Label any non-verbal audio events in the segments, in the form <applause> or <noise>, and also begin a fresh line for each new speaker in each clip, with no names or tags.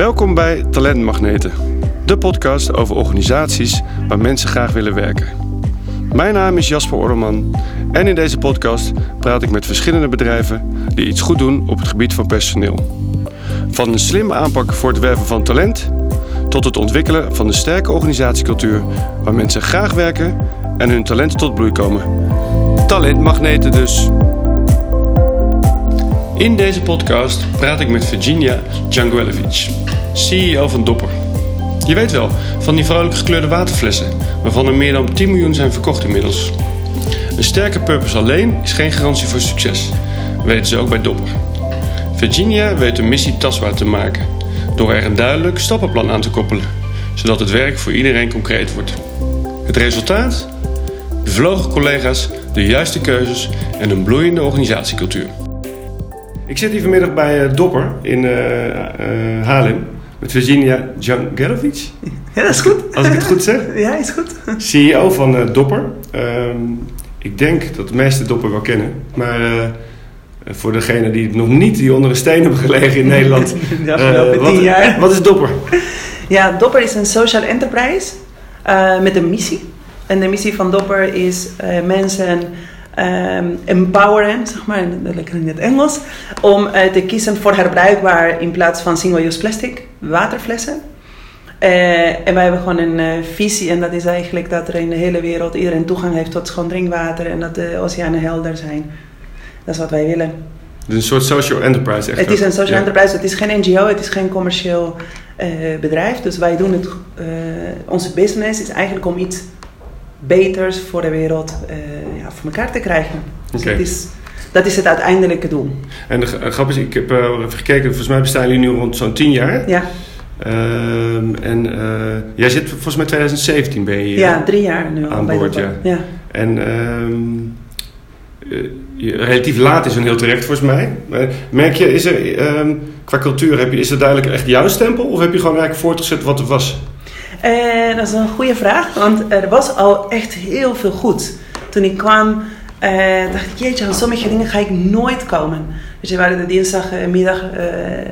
Welkom bij Talentmagneten, de podcast over organisaties waar mensen graag willen werken. Mijn naam is Jasper Orleman en in deze podcast praat ik met verschillende bedrijven die iets goed doen op het gebied van personeel. Van een slimme aanpak voor het werven van talent tot het ontwikkelen van een sterke organisatiecultuur waar mensen graag werken en hun talenten tot bloei komen. Talentmagneten dus. In deze podcast praat ik met Virginia Djanguelovic, CEO van Dopper. Je weet wel, van die vrolijk gekleurde waterflessen, waarvan er meer dan 10 miljoen zijn verkocht inmiddels. Een sterke purpose alleen is geen garantie voor succes, weten ze ook bij Dopper. Virginia weet de missie tastbaar te maken, door er een duidelijk stappenplan aan te koppelen, zodat het werk voor iedereen concreet wordt. Het resultaat? Bevlogen collega's, de juiste keuzes en een bloeiende organisatiecultuur. Ik zit hier vanmiddag bij uh, Dopper in uh, uh, Haarlem met Virginia Jangerovic. <laughs>
Ja, dat is goed.
Als ik het goed zeg.
Ja, is goed.
CEO van Dopper. Um, ik denk dat de meeste Dopper wel kennen. Maar voor degenen die nog niet die onder een steen hebben gelegen in Nederland. <laughs>
de afgelopen tien jaar.
Wat is Dopper?
Ja, Dopper is een social enterprise met een missie. En de missie van Dopper is mensen um, empoweren, zeg maar, lekker in het Engels, om uh, te kiezen voor herbruikbaar in plaats van single-use plastic waterflessen. Uh, en wij hebben gewoon een uh, visie en dat is eigenlijk dat er in de hele wereld iedereen toegang heeft tot schoon drinkwater en dat de oceanen helder zijn. Dat is wat wij willen.
Dus een soort social enterprise echt?
Het is een social ja. enterprise, het is geen NGO, het is geen commercieel bedrijf. Dus wij doen het, onze business is eigenlijk om iets beters voor de wereld uh, ja, voor elkaar te krijgen. Dus
okay.
dat, is, dat is het uiteindelijke doel.
En de grap is, ik heb uh, even gekeken, volgens mij bestaan jullie nu rond zo'n 10 jaar.
Ja.
Um, en uh, jij zit volgens mij 2017 ben je
Ja, drie jaar nu al
aan boord, ja.
ja.
En um, relatief laat is een heel terecht volgens mij. Merk je, is er um, qua cultuur, heb je, is er duidelijk echt jouw stempel? Of heb je gewoon eigenlijk voortgezet wat er was?
Uh, dat is een goede vraag, want er was al echt heel veel goed. Toen ik kwam, uh, dacht ik, jeetje, aan sommige dingen ga ik nooit komen. Dus we waren de dinsdagmiddag, uh,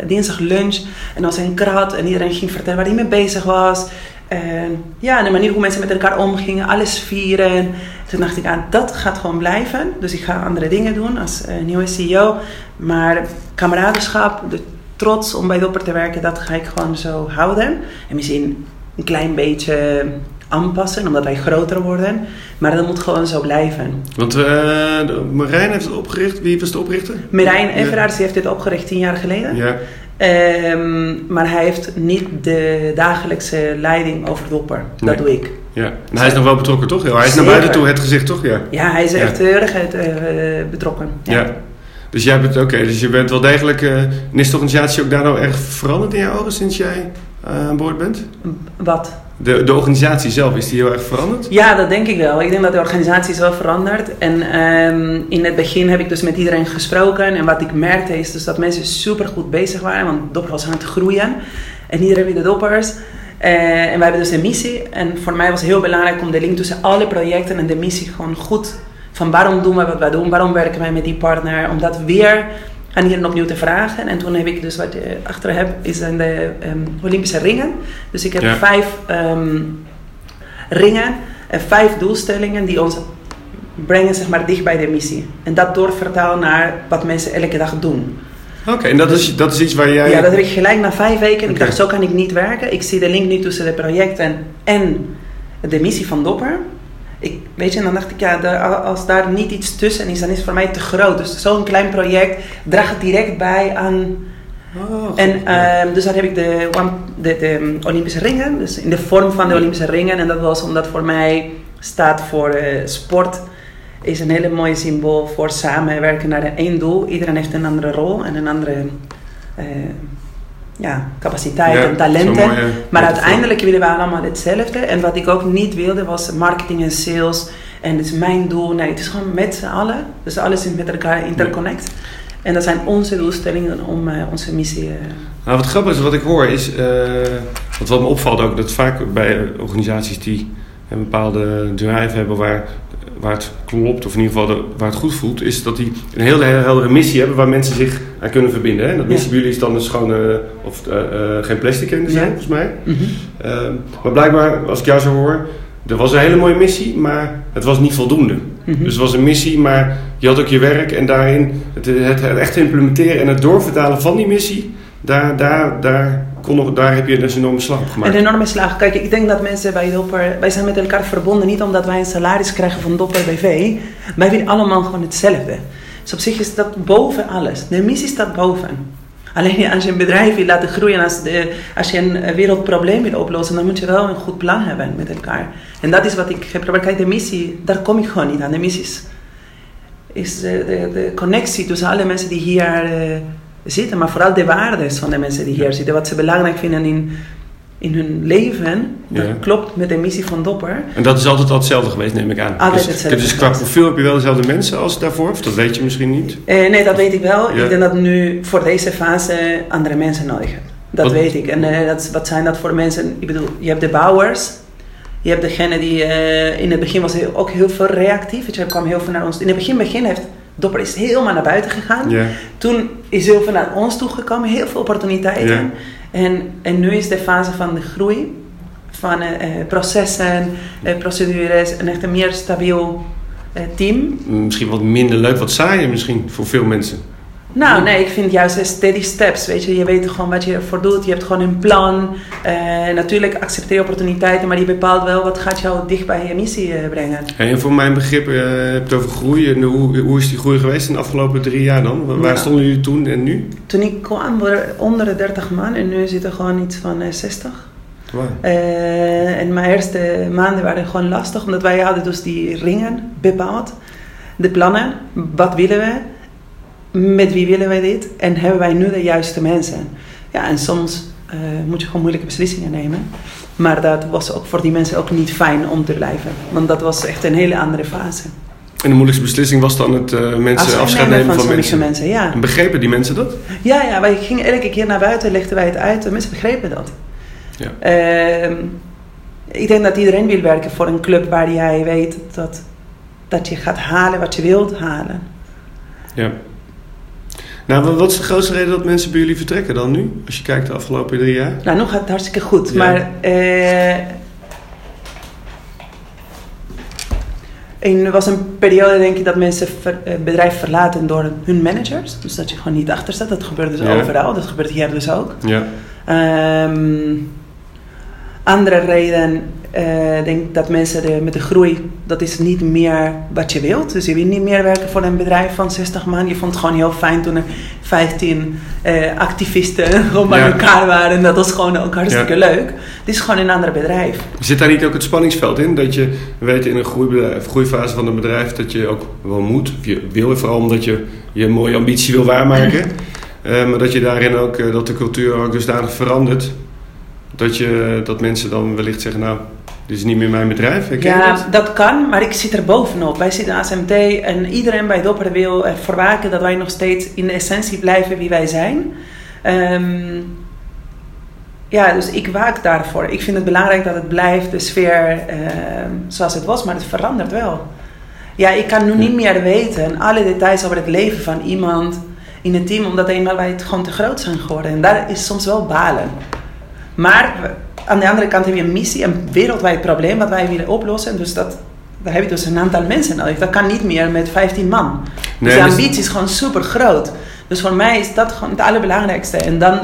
dinsdag lunch en er was een krat en iedereen ging vertellen waar hij mee bezig was. En ja, de manier hoe mensen met elkaar omgingen, alles vieren. Toen dacht ik, aan dat gaat gewoon blijven. Dus ik ga andere dingen doen als nieuwe CEO. Maar kameradenschap, de trots om bij Dopper te werken, dat ga ik gewoon zo houden. En misschien een klein beetje aanpassen, omdat wij groter worden. Maar dat moet gewoon zo blijven.
Want uh, Marijn heeft het opgericht. Wie was de oprichter?
Marijn Everaerts ja. heeft dit opgericht tien jaar geleden.
Ja.
Um, maar hij heeft niet de dagelijkse leiding over Dopper. Dat
nee.
doe ik.
Ja. En hij is nog wel betrokken, toch? Hij is Zeker. naar buiten toe het gezicht, toch? Ja,
ja hij is echt heel erg uh, betrokken.
Ja. ja. Dus jij bent, oké, okay, dus je bent wel degelijk... Uh, en is de organisatie ook daar nou erg veranderd in jouw ogen sinds jij aan boord bent?
Wat?
De, de organisatie zelf, is die heel erg veranderd?
Ja, dat denk ik wel. Ik denk dat de organisatie is wel veranderd. En um, in het begin heb ik dus met iedereen gesproken. En wat ik merkte is dus dat mensen super goed bezig waren. Want Dopper was aan het groeien. En iedereen wilde Doppers. Uh, en we hebben dus een missie. En voor mij was het heel belangrijk om de link tussen alle projecten en de missie gewoon goed... Van waarom doen we wat wij doen? Waarom werken wij met die partner? Om dat weer aan iedereen opnieuw te vragen. En toen heb ik dus wat je achter heb, is in de um, Olympische ringen. Dus ik heb
Ja.
vijf um, ringen en vijf doelstellingen die ons brengen zeg maar, dicht bij de missie. En dat doorvertalen naar wat mensen elke dag doen.
Oké, en dat is, dat is iets waar jij...
Ja, dat heb ik gelijk na vijf weken. Ik dacht, zo kan ik niet werken. Ik zie de link nu tussen de projecten en de missie van Dopper. Ik, weet je, en dan dacht ik, ja, de, als daar niet iets tussen is, dan is het voor mij te groot. Dus zo'n klein project draagt direct bij aan...
Oh,
En ehm, dus daar heb ik de, de, de Olympische ringen, dus in de vorm van de Olympische ringen. En dat was omdat voor mij staat voor eh, sport, is een hele mooie symbool voor samenwerken naar één doel. Iedereen heeft een andere rol en een andere eh, ja, capaciteit
Ja,
en talenten. maar uiteindelijk willen we allemaal hetzelfde. En wat ik ook niet wilde was marketing en sales. En het is mijn doel. Nee, het is gewoon met z'n allen. Dus alles is met elkaar interconnect. En dat zijn onze doelstellingen om eh, onze missie. eh,
Nou, wat grappig is, wat ik hoor is, eh, wat, wat me opvalt ook, dat vaak bij organisaties die een bepaalde drive hebben waar, waar het klopt, of in ieder geval de- waar het goed voelt, is dat die een hele heldere missie hebben waar mensen zich aan kunnen verbinden. Hè? En dat
Ja.
missie bij jullie is dan een schone, of eh, eh, geen plastic in zijn,
Ja.
volgens mij.
Mhm.
Ehm, maar blijkbaar, als ik jou zo hoor, er was een hele mooie missie, maar het was niet voldoende.
Mhm.
Dus het was een missie, maar je had ook je werk en daarin het, het, het echt implementeren en het doorvertalen van die missie, daar, daar, daar, kon nog, daar heb je dus een enorme slag op gemaakt.
Een enorme slag. Kijk, ik denk dat mensen bij Dopper, wij zijn met elkaar verbonden niet omdat wij een salaris krijgen van Dopper BV. Wij willen allemaal gewoon hetzelfde. Dus op zich is dat boven alles. De missie staat boven. Alleen als je een bedrijf wil laten groeien, als, de, als je een wereldprobleem wil oplossen, dan moet je wel een goed plan hebben met elkaar. En dat is wat ik geprobeerd. Kijk, de missie, daar kom ik gewoon niet aan. De missie is, is de, de, de connectie tussen alle mensen die hier eh, zitten, maar vooral de waarden van de mensen die hier zitten. Wat ze belangrijk vinden in, in hun leven, dat
Ja.
klopt met de missie van Dopper.
En dat is altijd al hetzelfde geweest, neem ik aan.
Altijd
dus,
hetzelfde
Dus qua profiel heb je wel dezelfde mensen als daarvoor? Of dat weet je misschien niet?
Eh, nee, dat weet ik wel.
Ja.
Ik denk dat nu voor deze fase andere mensen nodig hebben. Dat
Wat-
weet ik. En eh, dat, wat zijn dat voor mensen? Ik bedoel, je hebt de bouwers. Je hebt degene die eh, in het begin was heel, ook heel veel reactief. Je, kwam heel veel naar ons. In het begin, begin heeft Dopper is helemaal naar buiten gegaan. Toen is heel veel naar ons toegekomen, heel veel opportuniteiten. En, en nu is de fase van de groei, van eh, eh, processen, eh, procedures, en echt een meer stabiel team.
Misschien wat minder leuk, wat saaier misschien voor veel mensen.
Nou, nee, ik vind juist eh, steady steps. Weet je, je weet gewoon wat je ervoor doet. Je hebt gewoon een plan. Eh, natuurlijk accepteer je opportuniteiten, maar die bepaalt wel wat gaat jou dicht bij je missie eh, brengen.
En voor mijn begrip, eh, je hebt het over groei. En hoe, hoe is die groei geweest in de afgelopen drie jaar dan? Waar stonden jullie toen en nu?
Toen ik kwam, waren er onder de 30 man en nu zitten gewoon iets van eh, 60.
Wauw.
Eh, en mijn eerste maanden waren gewoon lastig, omdat wij hadden dus die ringen bepaald. De plannen, wat willen we, met wie willen wij dit en hebben wij nu de juiste mensen. Ja, en soms eh, moet je gewoon moeilijke beslissingen nemen. Maar dat was ook voor die mensen ook niet fijn om te blijven. Want dat was echt een hele andere fase.
En de moeilijkste beslissing was dan het eh, mensen afscheid nemen van,
sommige
mensen.
mensen. Ja.
En begrepen die mensen dat?
Ja, ja, wij gingen elke keer naar buiten, legden wij het uit en mensen begrepen dat.
Ja.
Ehm, ik denk dat iedereen wil werken voor een club waar jij weet dat, dat je gaat halen wat je wilt halen.
Ja. Nou, wa- wat is de grootste reden dat mensen bij jullie vertrekken dan nu? Als je kijkt de afgelopen drie jaar?
Nou, nu gaat het hartstikke goed,
Ja.
maar eh, er was een periode, denk ik, dat mensen ver- het bedrijf verlaten door hun managers. Dus dat je gewoon niet achter staat. Dat gebeurt dus
Ja.
overal, dat gebeurt hier dus ook.
Ja.
Ehm, andere reden, eh, denk dat mensen de, met de groei, dat is niet meer wat je wilt. Dus je wil niet meer werken voor een bedrijf van 60 man. Je vond het gewoon heel fijn toen er 15 eh, activisten <laughs> gewoon bij
Ja.
elkaar waren. Dat was gewoon ook hartstikke
Ja.
leuk. Het is gewoon een ander bedrijf.
Zit daar niet ook het spanningsveld in? Dat je weet in een groeibedrijf, groeifase van een bedrijf dat je ook wel moet, of je wil, vooral omdat je je mooie ambitie wil waarmaken. <laughs> Eh, maar dat je daarin ook, dat de cultuur ook dusdanig verandert. Dat, je, dat mensen dan wellicht zeggen, nou, dit is niet meer mijn bedrijf. Herken
Ja,
dat?
dat kan, maar ik zit er bovenop. Wij zitten ASMT en iedereen bij Dopper wil ervoor waken dat wij nog steeds in de essentie blijven wie wij zijn. Ehm, ja, dus ik waak daarvoor. Ik vind het belangrijk dat het blijft, de sfeer ehm, zoals het was, maar het verandert wel. Ja, ik kan nu niet meer weten alle details over het leven van iemand in het team, omdat eenmaal wij het gewoon te groot zijn geworden. En daar is soms wel balen. Maar aan de andere kant heb je een missie, een wereldwijd probleem wat wij willen oplossen. Dus dat, daar heb je dus een aantal mensen nodig. Dat kan niet meer met 15 man.
Nee,
dus de
dus-
ambitie is gewoon super groot. Dus voor mij is dat gewoon het allerbelangrijkste. En dan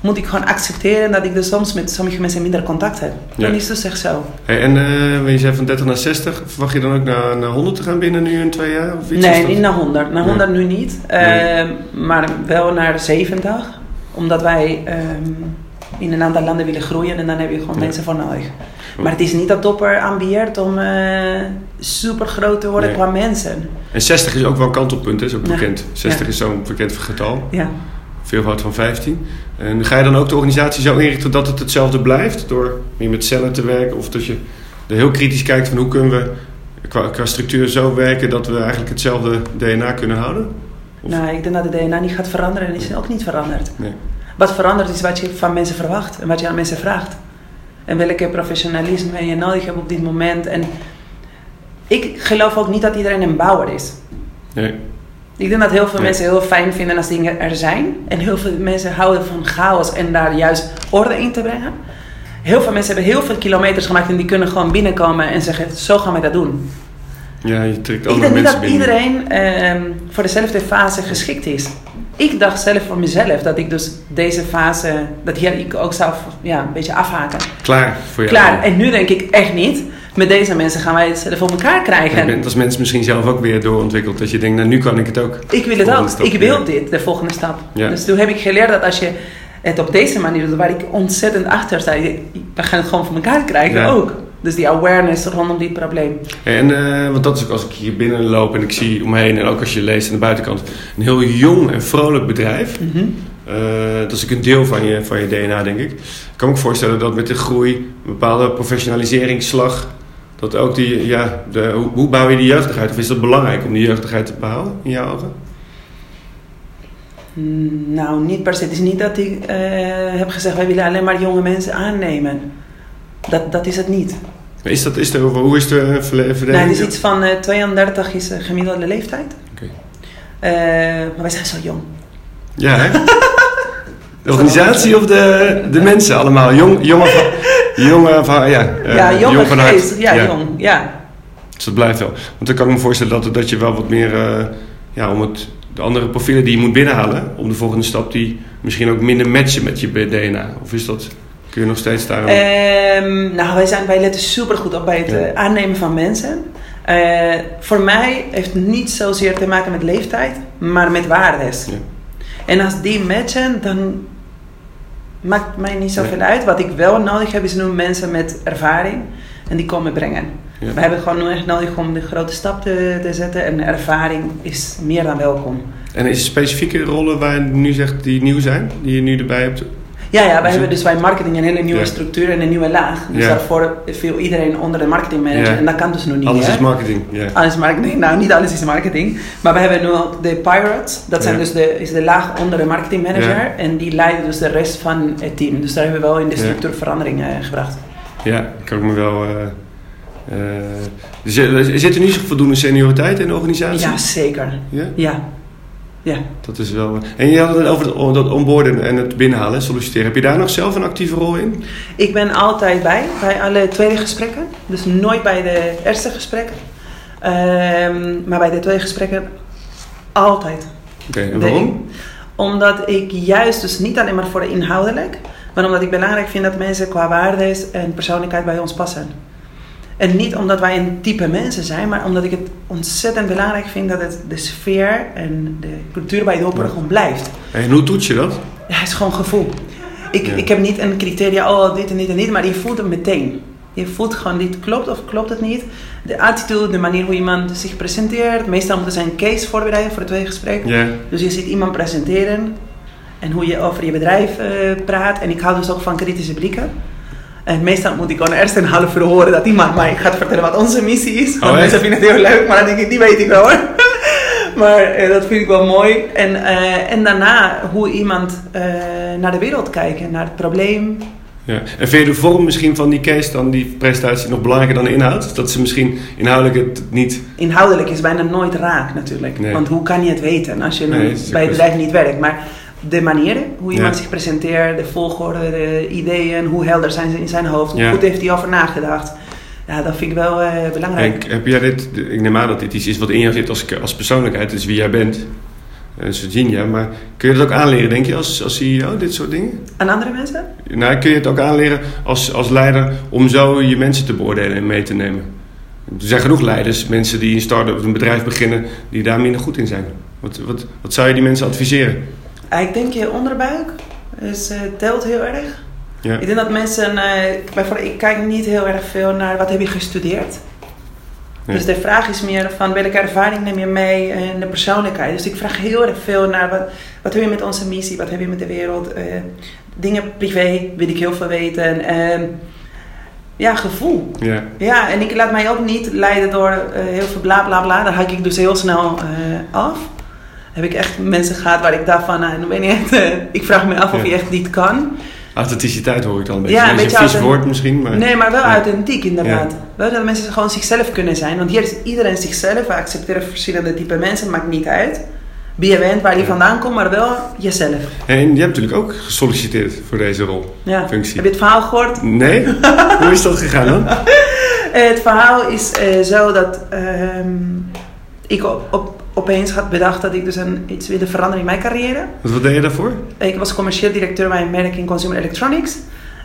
moet ik gewoon accepteren dat ik dus soms met sommige mensen minder contact heb.
Ja.
Dat is dus echt zo.
Hey, en eh, je zei van 30 naar 60, verwacht je dan ook naar, naar 100 te gaan binnen nu in twee jaar? Of iets?
Nee, niet naar 100. Naar
Nee.
100 nu niet.
Nee.
Ehm, maar wel naar 70. Omdat wij ehm, in een aantal landen willen groeien en dan heb je gewoon
Ja.
mensen voor nodig. Maar het is niet dat Dopper ambieert om eh, super groot te worden
Nee.
qua mensen.
En 60 is ook wel een kantelpunt, is ook
Ja.
bekend. 60
Ja.
is zo'n bekend getal.
Ja.
veelvoud van 15. En ga je dan ook de organisatie zo inrichten dat het hetzelfde blijft? Door meer met cellen te werken? Of dat je er heel kritisch kijkt van hoe kunnen we qua, qua structuur zo werken dat we eigenlijk hetzelfde DNA kunnen houden? Of-
Nou, ik denk dat de DNA niet gaat veranderen en is ook niet veranderd.
Nee.
Wat verandert is wat je van mensen verwacht en wat je aan mensen vraagt. En welke professionalisme je nodig hebt op dit moment. En ik geloof ook niet dat iedereen een bouwer is.
Nee.
Ik denk dat heel veel
Nee.
mensen heel fijn vinden als dingen er zijn. En heel veel mensen houden van chaos en daar juist orde in te brengen. Heel veel mensen hebben heel veel kilometers gemaakt en die kunnen gewoon binnenkomen en zeggen: Zo gaan we dat doen.
Ja, je trekt
Ik
andere
denk niet
mensen
dat
binnen.
iedereen ehm, voor dezelfde fase geschikt is. Ik dacht zelf voor mezelf dat ik dus deze fase, dat hier ik ook zou ja, een beetje afhaken.
Klaar voor jou.
Klaar, en nu denk ik echt niet. Met deze mensen gaan wij het zelf voor elkaar
Je
krijgen.
bent als mens misschien zelf ook weer doorontwikkeld. Dat je denkt, nou nu kan ik het ook.
Ik wil het ook.
stap,
Ik wil
ja.
dit, de volgende stap.
Ja.
Dus toen heb ik geleerd dat als je het op deze manier doet, waar ik ontzettend achter sta, je- we gaan het gewoon voor elkaar krijgen
Ja.
ook. Dus die awareness rondom dit probleem.
En eh, want dat is ook als ik hier binnen loop en ik zie omheen en ook als je leest aan de buitenkant een heel jong en vrolijk bedrijf.
Mhm.
Eh, dat is ook een deel van je, van je DNA, denk ik. Ik kan me ook voorstellen dat met de groei, een bepaalde professionaliseringsslag, dat ook die, ja, de, hoe, hoe bouw je die jeugdigheid? Of is dat belangrijk om die jeugdigheid te behouden in jouw ogen?
Mm, Nou, niet per se. Het is niet dat ik eh, heb gezegd, wij willen alleen maar jonge mensen aannemen. Dat, dat is het niet.
Is dat, is er, hoe is de verdeling?
Nee, het is iets van eh, 32 is de gemiddelde leeftijd.
Oké.
Eh, maar wij zijn zo jong.
Ja, hè? De organisatie of de, de mensen allemaal? Jong, jonge van, jonge van, ja. eh,
ja,
jong van
geest. Ja, jong. Ja.
Dus dat blijft wel. Want dan kan ik me voorstellen dat, dat je wel wat meer, eh, ja, om het, de andere profielen die je moet binnenhalen, om de volgende stap die misschien ook minder matchen met je DNA. Of is dat, kun je nog steeds daar...
Ehm, nou, wij, zijn, wij letten super goed op bij het
Ja.
eh, aannemen van mensen. Eh, voor mij heeft het niet zozeer te maken met leeftijd, maar met waardes.
Ja.
En als die matchen, dan maakt mij niet zoveel
Nee.
uit. Wat ik wel nodig heb, is nu mensen met ervaring en die komen brengen.
Ja.
We hebben gewoon nu echt nodig om de grote stap te, te zetten en ervaring is meer dan welkom.
En is er specifieke rollen waar je nu zegt die nieuw zijn, die je nu erbij hebt?
Ja, ja, wij
Dus-
hebben dus bij marketing een hele nieuwe structuur en een nieuwe laag. Dus daarvoor viel iedereen onder de marketingmanager
Ja.
en dat kan dus nu niet
Alles
meer.
is marketing.
Alles is marketing. Nou, niet alles is marketing. Maar we hebben nu ook de Pirates. Dat zijn dus de, is de laag onder de marketingmanager.
Ja.
En die leiden dus de rest van het team. Dus daar hebben we wel in de structuur veranderingen gebracht.
Ja, kan ik me wel. eh eh, zit zit er nu voldoende senioriteit in de organisatie?
Ja, zeker.
Ja?
Ja. Ja.
Dat is wel. En je had het over dat, onboarden en het binnenhalen, solliciteren. Heb je daar nog zelf een actieve rol in?
Ik ben altijd bij, bij alle tweede gesprekken. Dus nooit bij de eerste gesprekken. Ehm, maar bij de tweede gesprekken altijd.
Oké, en waarom?
Omdat ik juist, dus niet alleen maar voor de inhoudelijk, maar omdat ik belangrijk vind dat mensen qua waardes en persoonlijkheid bij ons passen. En niet omdat wij een type mensen zijn, maar omdat ik het ontzettend belangrijk vind dat het de sfeer en de cultuur bij de opera gewoon blijft.
En hoe toets je dat?
Ja, het is gewoon gevoel. Ik,
Ja.
ik heb niet een criteria, oh dit en dit en dit, maar je voelt het meteen. Je voelt gewoon dit klopt of klopt het niet. De attitude, de manier hoe iemand zich presenteert. Meestal moeten ze een case voorbereiden voor het tweede gesprek.
Ja.
Dus je ziet iemand presenteren en hoe je over je bedrijf eh, praat. En ik hou dus ook van kritische blikken. En meestal moet ik gewoon eerst een half uur horen dat iemand mij gaat vertellen wat onze missie is. Want
Oh,
mensen vinden het heel leuk, maar dan denk ik, die weet ik wel hoor. <laughs> maar eh, dat vind ik wel mooi. En, eh, en daarna hoe iemand eh, naar de wereld kijkt, naar het probleem.
ja. En vind je de vorm misschien van die case dan, die presentatie, nog belangrijker dan de inhoud? Dat ze misschien inhoudelijk het niet.
Inhoudelijk is bijna nooit raak natuurlijk.
Nee.
Want hoe kan je het weten als je
Nee,
bij het bedrijf niet werkt? Maar de manieren, hoe iemand
Ja.
zich presenteert, de volgorde, de ideeën, hoe helder zijn ze in zijn hoofd, hoe
Ja.
goed heeft hij over nagedacht. Ja, dat vind ik wel eh, belangrijk.
En heb jij dit, ik neem aan dat dit iets is wat in jou zit als, als persoonlijkheid, dus wie jij bent. Dat is Virginia, maar kun je dat ook aanleren, denk je, als, als CEO, dit soort dingen?
Aan andere mensen?
Nou, kun je het ook aanleren als, als leider om zo je mensen te beoordelen en mee te nemen? Er zijn genoeg leiders, mensen die een start-up of een bedrijf beginnen, die daar minder goed in zijn. Wat, wat, wat zou je die mensen adviseren?
Ah, Ik denk je onderbuik is, eh, telt heel erg.
Ja.
Ik denk dat mensen, eh, bijvoorbeeld, ik kijk niet heel erg veel naar wat heb je gestudeerd. Dus de vraag is meer van welke ervaring neem je mee en de persoonlijkheid. Dus ik vraag heel erg veel naar wat, wat heb je met onze missie, wat heb je met de wereld. eh, dingen privé wil ik heel veel weten. Ehm, ja, gevoel.
Ja.
Ja, en ik laat mij ook niet leiden door eh, heel veel bla bla bla. Daar haak ik dus heel snel af. Heb ik echt mensen gehad waar ik dacht van, nou, ben je echt, eh, ik vraag me af of
Ja.
je echt niet kan.
Authenticiteit hoor ik dan een beetje.
Ja, een
beetje een vies woord misschien, maar...
Nee, maar wel
Ja.
authentiek inderdaad. Wel dat mensen gewoon zichzelf kunnen zijn. Want hier is iedereen zichzelf. We accepteren verschillende type mensen. Maakt niet uit. Wie je bent, waar je vandaan komt, maar wel jezelf.
En je hebt natuurlijk ook gesolliciteerd voor deze rol.
Ja.
Functie.
Heb je het verhaal gehoord?
Nee? <laughs> Hoe is dat gegaan dan?
Eh, het verhaal is eh, zo dat ehm, ik op, op, opeens had bedacht dat ik dus een, iets wilde veranderen in mijn carrière.
Want wat deed je daarvoor?
Ik was commercieel directeur bij een merk in Consumer Electronics.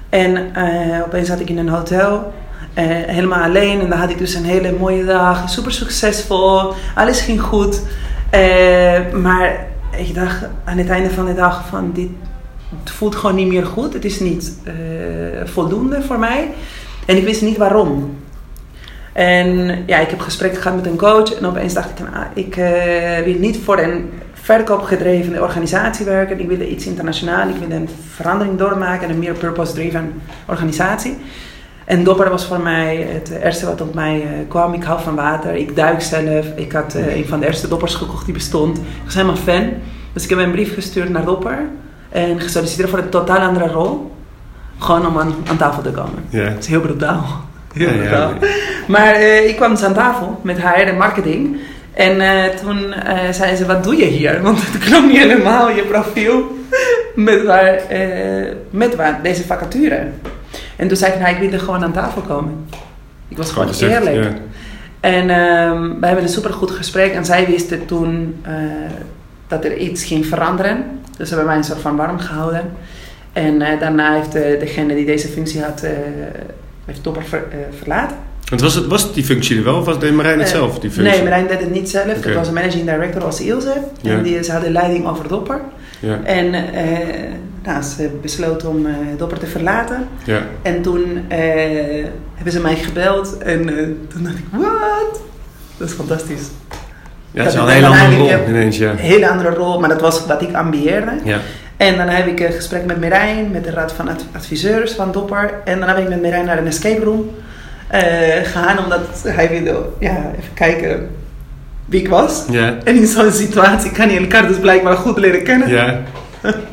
En eh, opeens zat ik in een hotel, eh, helemaal alleen. En dan had ik dus een hele mooie dag, super succesvol, alles ging goed. Eh, maar ik dacht aan het einde van de dag van dit het voelt gewoon niet meer goed. Het is niet voldoende voor mij. En ik wist niet waarom. En ja, ik heb gesprekken gehad met een coach en opeens dacht ik, nou, ik eh, wil niet voor een verkoopgedreven organisatie werken. Ik wilde iets internationaal, ik wilde een verandering doormaken en een meer purpose-driven organisatie. En dopper was voor mij het eerste wat op mij eh, kwam. Ik hou van water, ik duik zelf. Ik had eh, een van de eerste doppers gekocht die bestond. Ik was helemaal fan. Dus ik heb een brief gestuurd naar dopper en gesolliciteerd voor een totaal andere rol. Gewoon om aan, aan tafel te komen.
Ja.
Dat is heel brutaal. Heel
Ja, ja,
brutaal. Maar eh, ik kwam dus aan tafel met HR en marketing. En eh, toen eh zei ze, wat doe je hier? <laughs> Want het klonk niet helemaal je profiel met, waar, met waar, deze vacature. En toen zei ik, nou, ik wilde gewoon aan tafel komen. Ik was gewoon
gezegd,
eerlijk.
ja.
En ehm, we hebben een supergoed gesprek. En zij wisten toen dat er iets ging veranderen. Dus ze hebben mij een soort van warm gehouden. En daarna heeft degene die deze functie had, heeft Topper ver- verlaten.
Want was, het, was die functie er wel of was deed Marijn het
Eh,
zelf, die functie?
Nee, Marijn deed het niet zelf. Het was een managing director als Ilse.
Ja.
En die, ze hadden leiding over Dopper.
Ja,
En eh, nou, ze besloot om eh, Dopper te verlaten.
ja.
En toen hebben ze mij gebeld. En toen dacht ik, wat? Dat is fantastisch.
Ja, is
Dat
wel een hele andere rol
heb-
ineens, ja.
Een hele andere rol, maar dat was wat ik ambieerde.
Ja,
En dan heb ik een gesprek met Merijn, met de raad van ad- adviseurs van Dopper. En dan heb ik met Merijn naar een escape room eh, gegaan, omdat hij wilde ja, even kijken wie ik was.
ja,
En in zo'n situatie kan je elkaar dus blijkbaar goed leren kennen.
ja.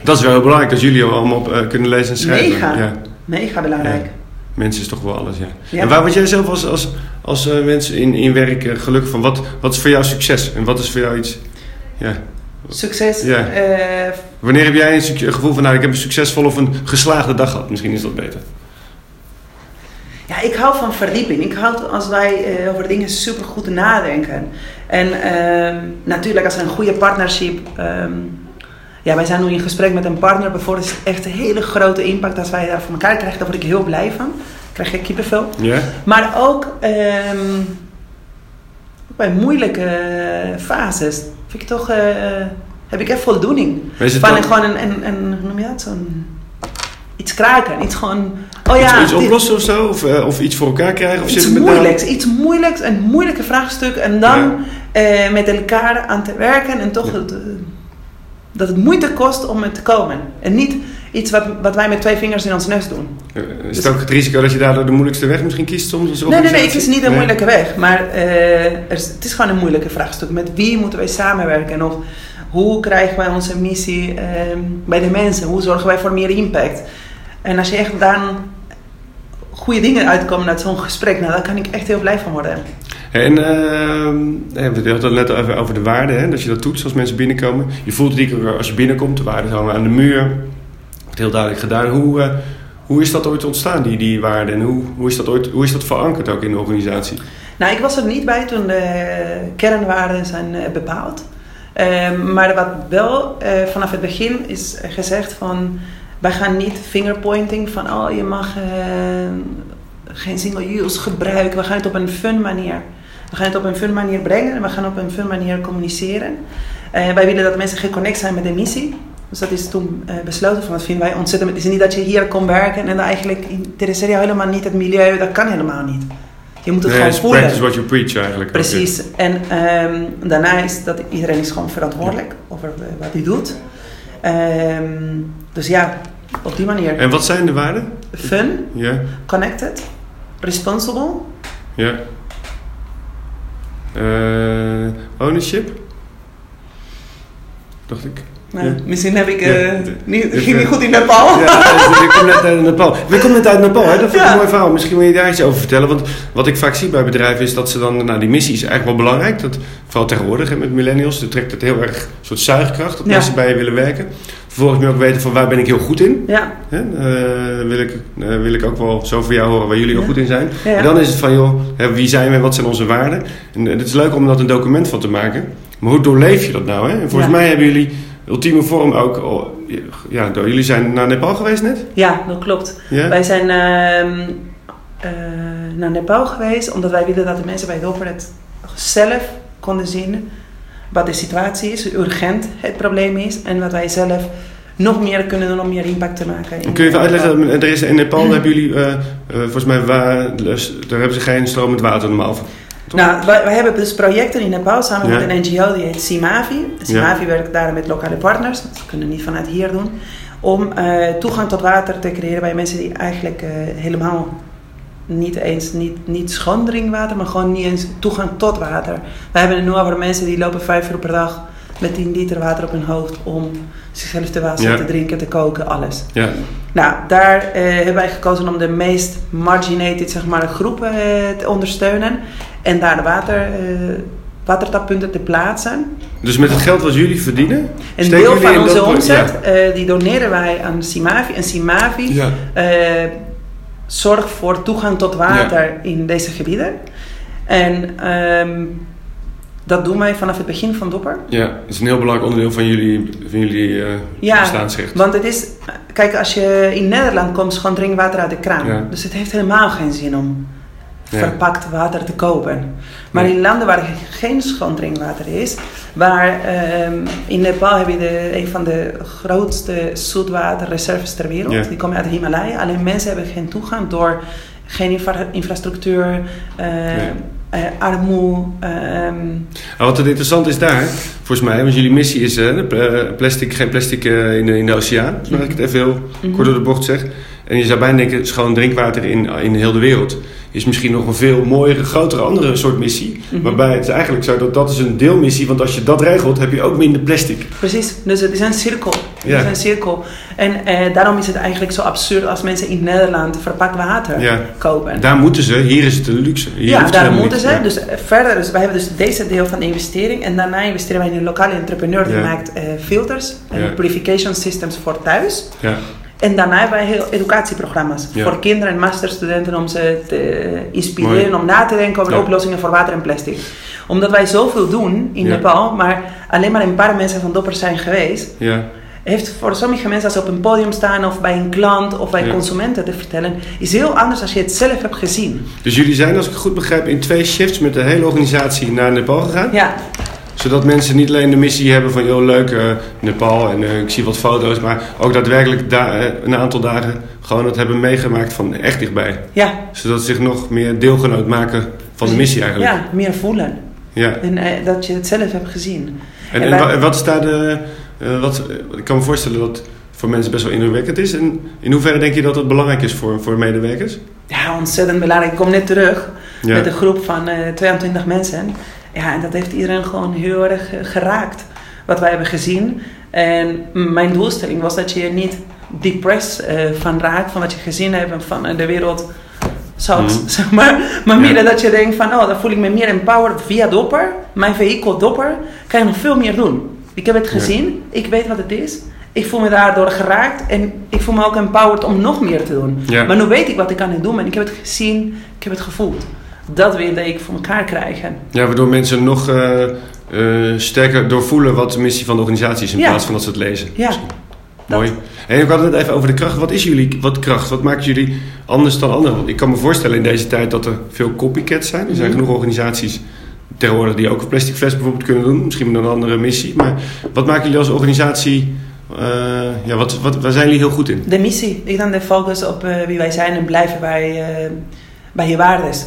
Dat is wel heel belangrijk, dat jullie allemaal op, eh, kunnen lezen en schrijven.
Mega.
Ja.
Mega belangrijk.
Mensen is toch wel alles, ja.
Ja.
En waar word jij zelf als, als, als eh, mens in, in werk gelukkig van? Wat, wat is voor jou succes? En wat is voor jou iets... Ja.
Succes.
Ja. Wanneer heb jij een gevoel van, nou, ik heb een succesvolle of een geslaagde dag gehad? Misschien is dat beter.
Ja, ik hou van verdieping. Ik hou als wij eh, over dingen super goed nadenken. En ehm, natuurlijk als een goede partnership... ehm, ja, wij zijn nu in gesprek met een partner. Bijvoorbeeld is het echt een hele grote impact als wij daar voor elkaar krijgen. Daar word ik heel blij van. Krijg ik kippenvel. Maar ook ehm, bij moeilijke fases vind ik toch, eh, heb ik echt voldoening. Van
dan-
een, gewoon een, een, een, hoe noem je dat, zo'n iets kraken. Iets gewoon, oh ja,
iets oplossen of zo? Of, eh, of iets voor elkaar krijgen? Of
iets
zit
moeilijks, iets moeilijks, een moeilijke vraagstuk en dan eh, met elkaar aan te werken en toch
Ja.
eh, dat het moeite kost om het te komen. En niet iets wat, wat wij met twee vingers in ons neus doen.
Is het ook het risico dat je daardoor de moeilijkste weg misschien kiest soms?
Nee, nee, nee, ik kies niet een
Nee.
moeilijke weg. Maar er het is gewoon een moeilijke vraagstuk. Met wie moeten wij samenwerken? Of hoe krijgen wij onze missie ehm, bij de mensen? Hoe zorgen wij voor meer impact? En als je echt dan goede dingen uitkomen uit zo'n gesprek, nou, daar kan ik echt heel blij van worden.
En ehm, eh, we hadden het net even over de waarden, hè, dat je dat doet als mensen binnenkomen. Je voelt het keer als je binnenkomt, de waarden hangen aan de muur. Wordt heel duidelijk gedaan. Hoe, eh, hoe is dat ooit ontstaan, die, die waarden? En hoe, hoe, is dat ooit, hoe is dat verankerd ook in de organisatie?
Nou, ik was er niet bij toen de kernwaarden zijn eh, bepaald. Ehm, maar wat wel eh, vanaf het begin is gezegd van... Wij gaan niet fingerpointing van... Oh, je mag eh, geen single use gebruiken. We gaan het op een fun manier... We gaan het op een fun manier brengen en we gaan op een fun manier communiceren. Eh, wij willen dat mensen geconnect zijn met de missie. Dus dat is toen eh, besloten van dat vinden wij ontzettend. Het is niet dat je hier komt werken en dan eigenlijk interesseert jou helemaal niet het milieu. Dat kan helemaal niet. Je moet het
Nee,
gewoon voelen.
practice what you preach eigenlijk.
Precies. En ehm, daarna is dat iedereen is gewoon verantwoordelijk over wat hij doet. Ehm, dus ja, op die manier.
En wat zijn de waarden?
Fun,
Ja,
connected, responsible,
ja. Eh, ownership? Dacht ik.
Nou,
Ja.
Misschien heb ik,
Ja,
eh, niet, ging niet goed in Nepal.
Ja, ik kom net uit Nepal. We komen net uit Nepal, hè? dat vind ik een mooi verhaal. Misschien wil je daar iets over vertellen. Want wat ik vaak zie bij bedrijven is dat ze dan... Nou, die missie is eigenlijk wel belangrijk. Dat, vooral tegenwoordig hè, met millennials. Dan trekt het heel erg een soort zuigkracht. Dat mensen bij je willen werken. Vervolgens moet je ook weten van waar ben ik heel goed in.
Ja,
Hè? Eh, wil, ik, eh, wil ik ook wel zo van jou horen waar jullie ook goed in zijn. En dan is het van, joh, hè, wie zijn we en wat zijn onze waarden? En eh, het is leuk om dat een document van te maken. Maar hoe doorleef je dat nou? Hè? En volgens mij hebben jullie ultieme vorm ook... oh, ja, door, jullie zijn naar Nepal geweest net?
ja, dat klopt. Wij zijn ehm, eh, naar Nepal geweest omdat wij willen dat de mensen bij Dopper het zelf konden zien wat de situatie is, hoe urgent het probleem is en wat wij zelf nog meer kunnen doen om meer impact te maken.
Kun je even uitleggen, er is in Nepal hebben jullie, eh, eh, volgens mij, wa- dus daar hebben ze geen stromend water normaal. Toch?
Nou, wij, wij hebben dus projecten in Nepal samen
Ja.
met een NGO die heet Simavi. Simavi werkt daar met lokale partners, dat kunnen we niet vanuit hier doen, om eh, toegang tot water te creëren bij mensen die eigenlijk eh, helemaal niet eens, niet, niet schoon drinkwater, maar gewoon niet eens toegang tot water. We hebben het nu over mensen die lopen vijf uur per dag met 10 liter water op hun hoofd om zichzelf te wassen,
Ja.
te drinken, te koken, alles.
Ja,
Nou, daar eh, hebben wij gekozen om de meest marginated zeg maar, groepen eh, te ondersteunen. En daar de water, eh, watertappunten te plaatsen.
dus met het geld wat jullie verdienen,
Een deel van onze
dat
omzet, eh, die doneren wij aan Simavi. En Simavi
Ja.
eh, zorgt voor toegang tot water in deze gebieden. En ehm, dat doen wij vanaf het begin van Dopper.
ja, het is een heel belangrijk onderdeel van jullie, van jullie eh,
Ja,
bestaansrecht.
Want het is, kijk, als je in Nederland komt, is gewoon drinkwater uit de kraan.
Ja.
Dus het heeft helemaal geen zin om
Ja.
verpakt water te kopen. Maar in landen waar geen schoon drinkwater is, waar ehm, in Nepal heb je de, een van de grootste zoetwaterreserves ter wereld.
Ja.
Die komen uit de Himalaya. Alleen mensen hebben geen toegang door geen infra- infrastructuur, armoede.
Nou, wat het interessant is daar, volgens mij, want jullie missie is eh, pla- plastic, geen plastic in, de, in de oceaan. Als ik het even heel
Mhm.
kort door de bocht zeg. En je zou bijna denken, schoon drinkwater in, in heel de wereld is misschien nog een veel mooiere, grotere, andere soort missie.
Mhm.
Waarbij het is eigenlijk zo dat dat is een deelmissie, want als je dat regelt, heb je ook minder plastic.
Precies, dus het is een cirkel. Het is een cirkel. En eh, daarom is het eigenlijk zo absurd als mensen in Nederland verpakt water
Ja.
kopen.
Daar moeten ze, hier is het een luxe. Hier
ja, daar moeten ze.
Ja.
Dus eh, verder, dus wij hebben dus deze deel van de investering. En daarna investeren wij in een lokale entrepreneur die maakt eh, filters en purification systems voor thuis. En daarna hebben wij heel educatieprogramma's
Ja.
voor kinderen en masterstudenten om ze te inspireren
Mooi.
om na te denken over
Ja.
oplossingen voor water en plastic. Omdat wij zoveel doen in
Ja.
Nepal, maar alleen maar een paar mensen van Dopper zijn geweest,
Ja.
heeft voor sommige mensen als ze op een podium staan of bij een klant of bij consumenten te vertellen, is heel anders als je het zelf hebt gezien.
Dus jullie zijn, als ik het goed begrijp, in twee shifts met de hele organisatie naar Nepal gegaan.
Ja,
Zodat mensen niet alleen de missie hebben van, joh, leuk, eh, Nepal en eh, ik zie wat foto's. Maar ook daadwerkelijk da- eh, een aantal dagen gewoon het hebben meegemaakt van echt dichtbij.
ja,
Zodat ze zich nog meer deelgenoot maken van de missie eigenlijk.
ja meer voelen.
Ja.
En dat je het zelf hebt gezien.
En,
En
en,
wij-
wa- en wat is daar de... eh, wat, ik kan me voorstellen dat voor mensen best wel indrukwekkend is. En in hoeverre denk je dat het belangrijk is voor, voor medewerkers?
Ja, ontzettend belangrijk. Ik kom net terug
Ja.
met een groep van eh 22 mensen. Ja, en dat heeft iedereen gewoon heel erg eh, geraakt. Wat wij hebben gezien. En mijn doelstelling was dat je je niet depressed eh, van raakt. Van wat je gezien hebt van eh, de wereld zout,
Mhm. <laughs>
zeg maar. Maar meer
Ja.
dat je denkt van, oh, dan voel ik me meer empowered via Dopper. Mijn vehikel Dopper kan je nog veel meer doen. Ik heb het
Ja.
gezien. Ik weet wat het is. Ik voel me daardoor geraakt. En ik voel me ook empowered om nog meer te doen.
Ja.
Maar nu weet ik wat ik kan doen en ik heb het gezien, ik heb het gevoeld. Dat wilde ik voor elkaar krijgen.
Ja, waardoor mensen nog eh, eh, sterker doorvoelen wat de missie van de organisatie is in
Ja.
plaats van dat ze het lezen.
Ja,
Mooi. En ik had het net even over de kracht. Wat is jullie wat kracht? Wat maakt jullie anders dan anderen? Want ik kan me voorstellen in deze tijd dat er veel copycats zijn. Er zijn
Mhm.
genoeg organisaties tegenwoordig die ook een plastic fles bijvoorbeeld kunnen doen. Misschien met een andere missie. Maar wat maken jullie als organisatie... eh, ja, wat, wat, waar zijn jullie heel goed in?
de missie. Ik dan de focus op wie wij zijn en blijven bij, bij je waardes.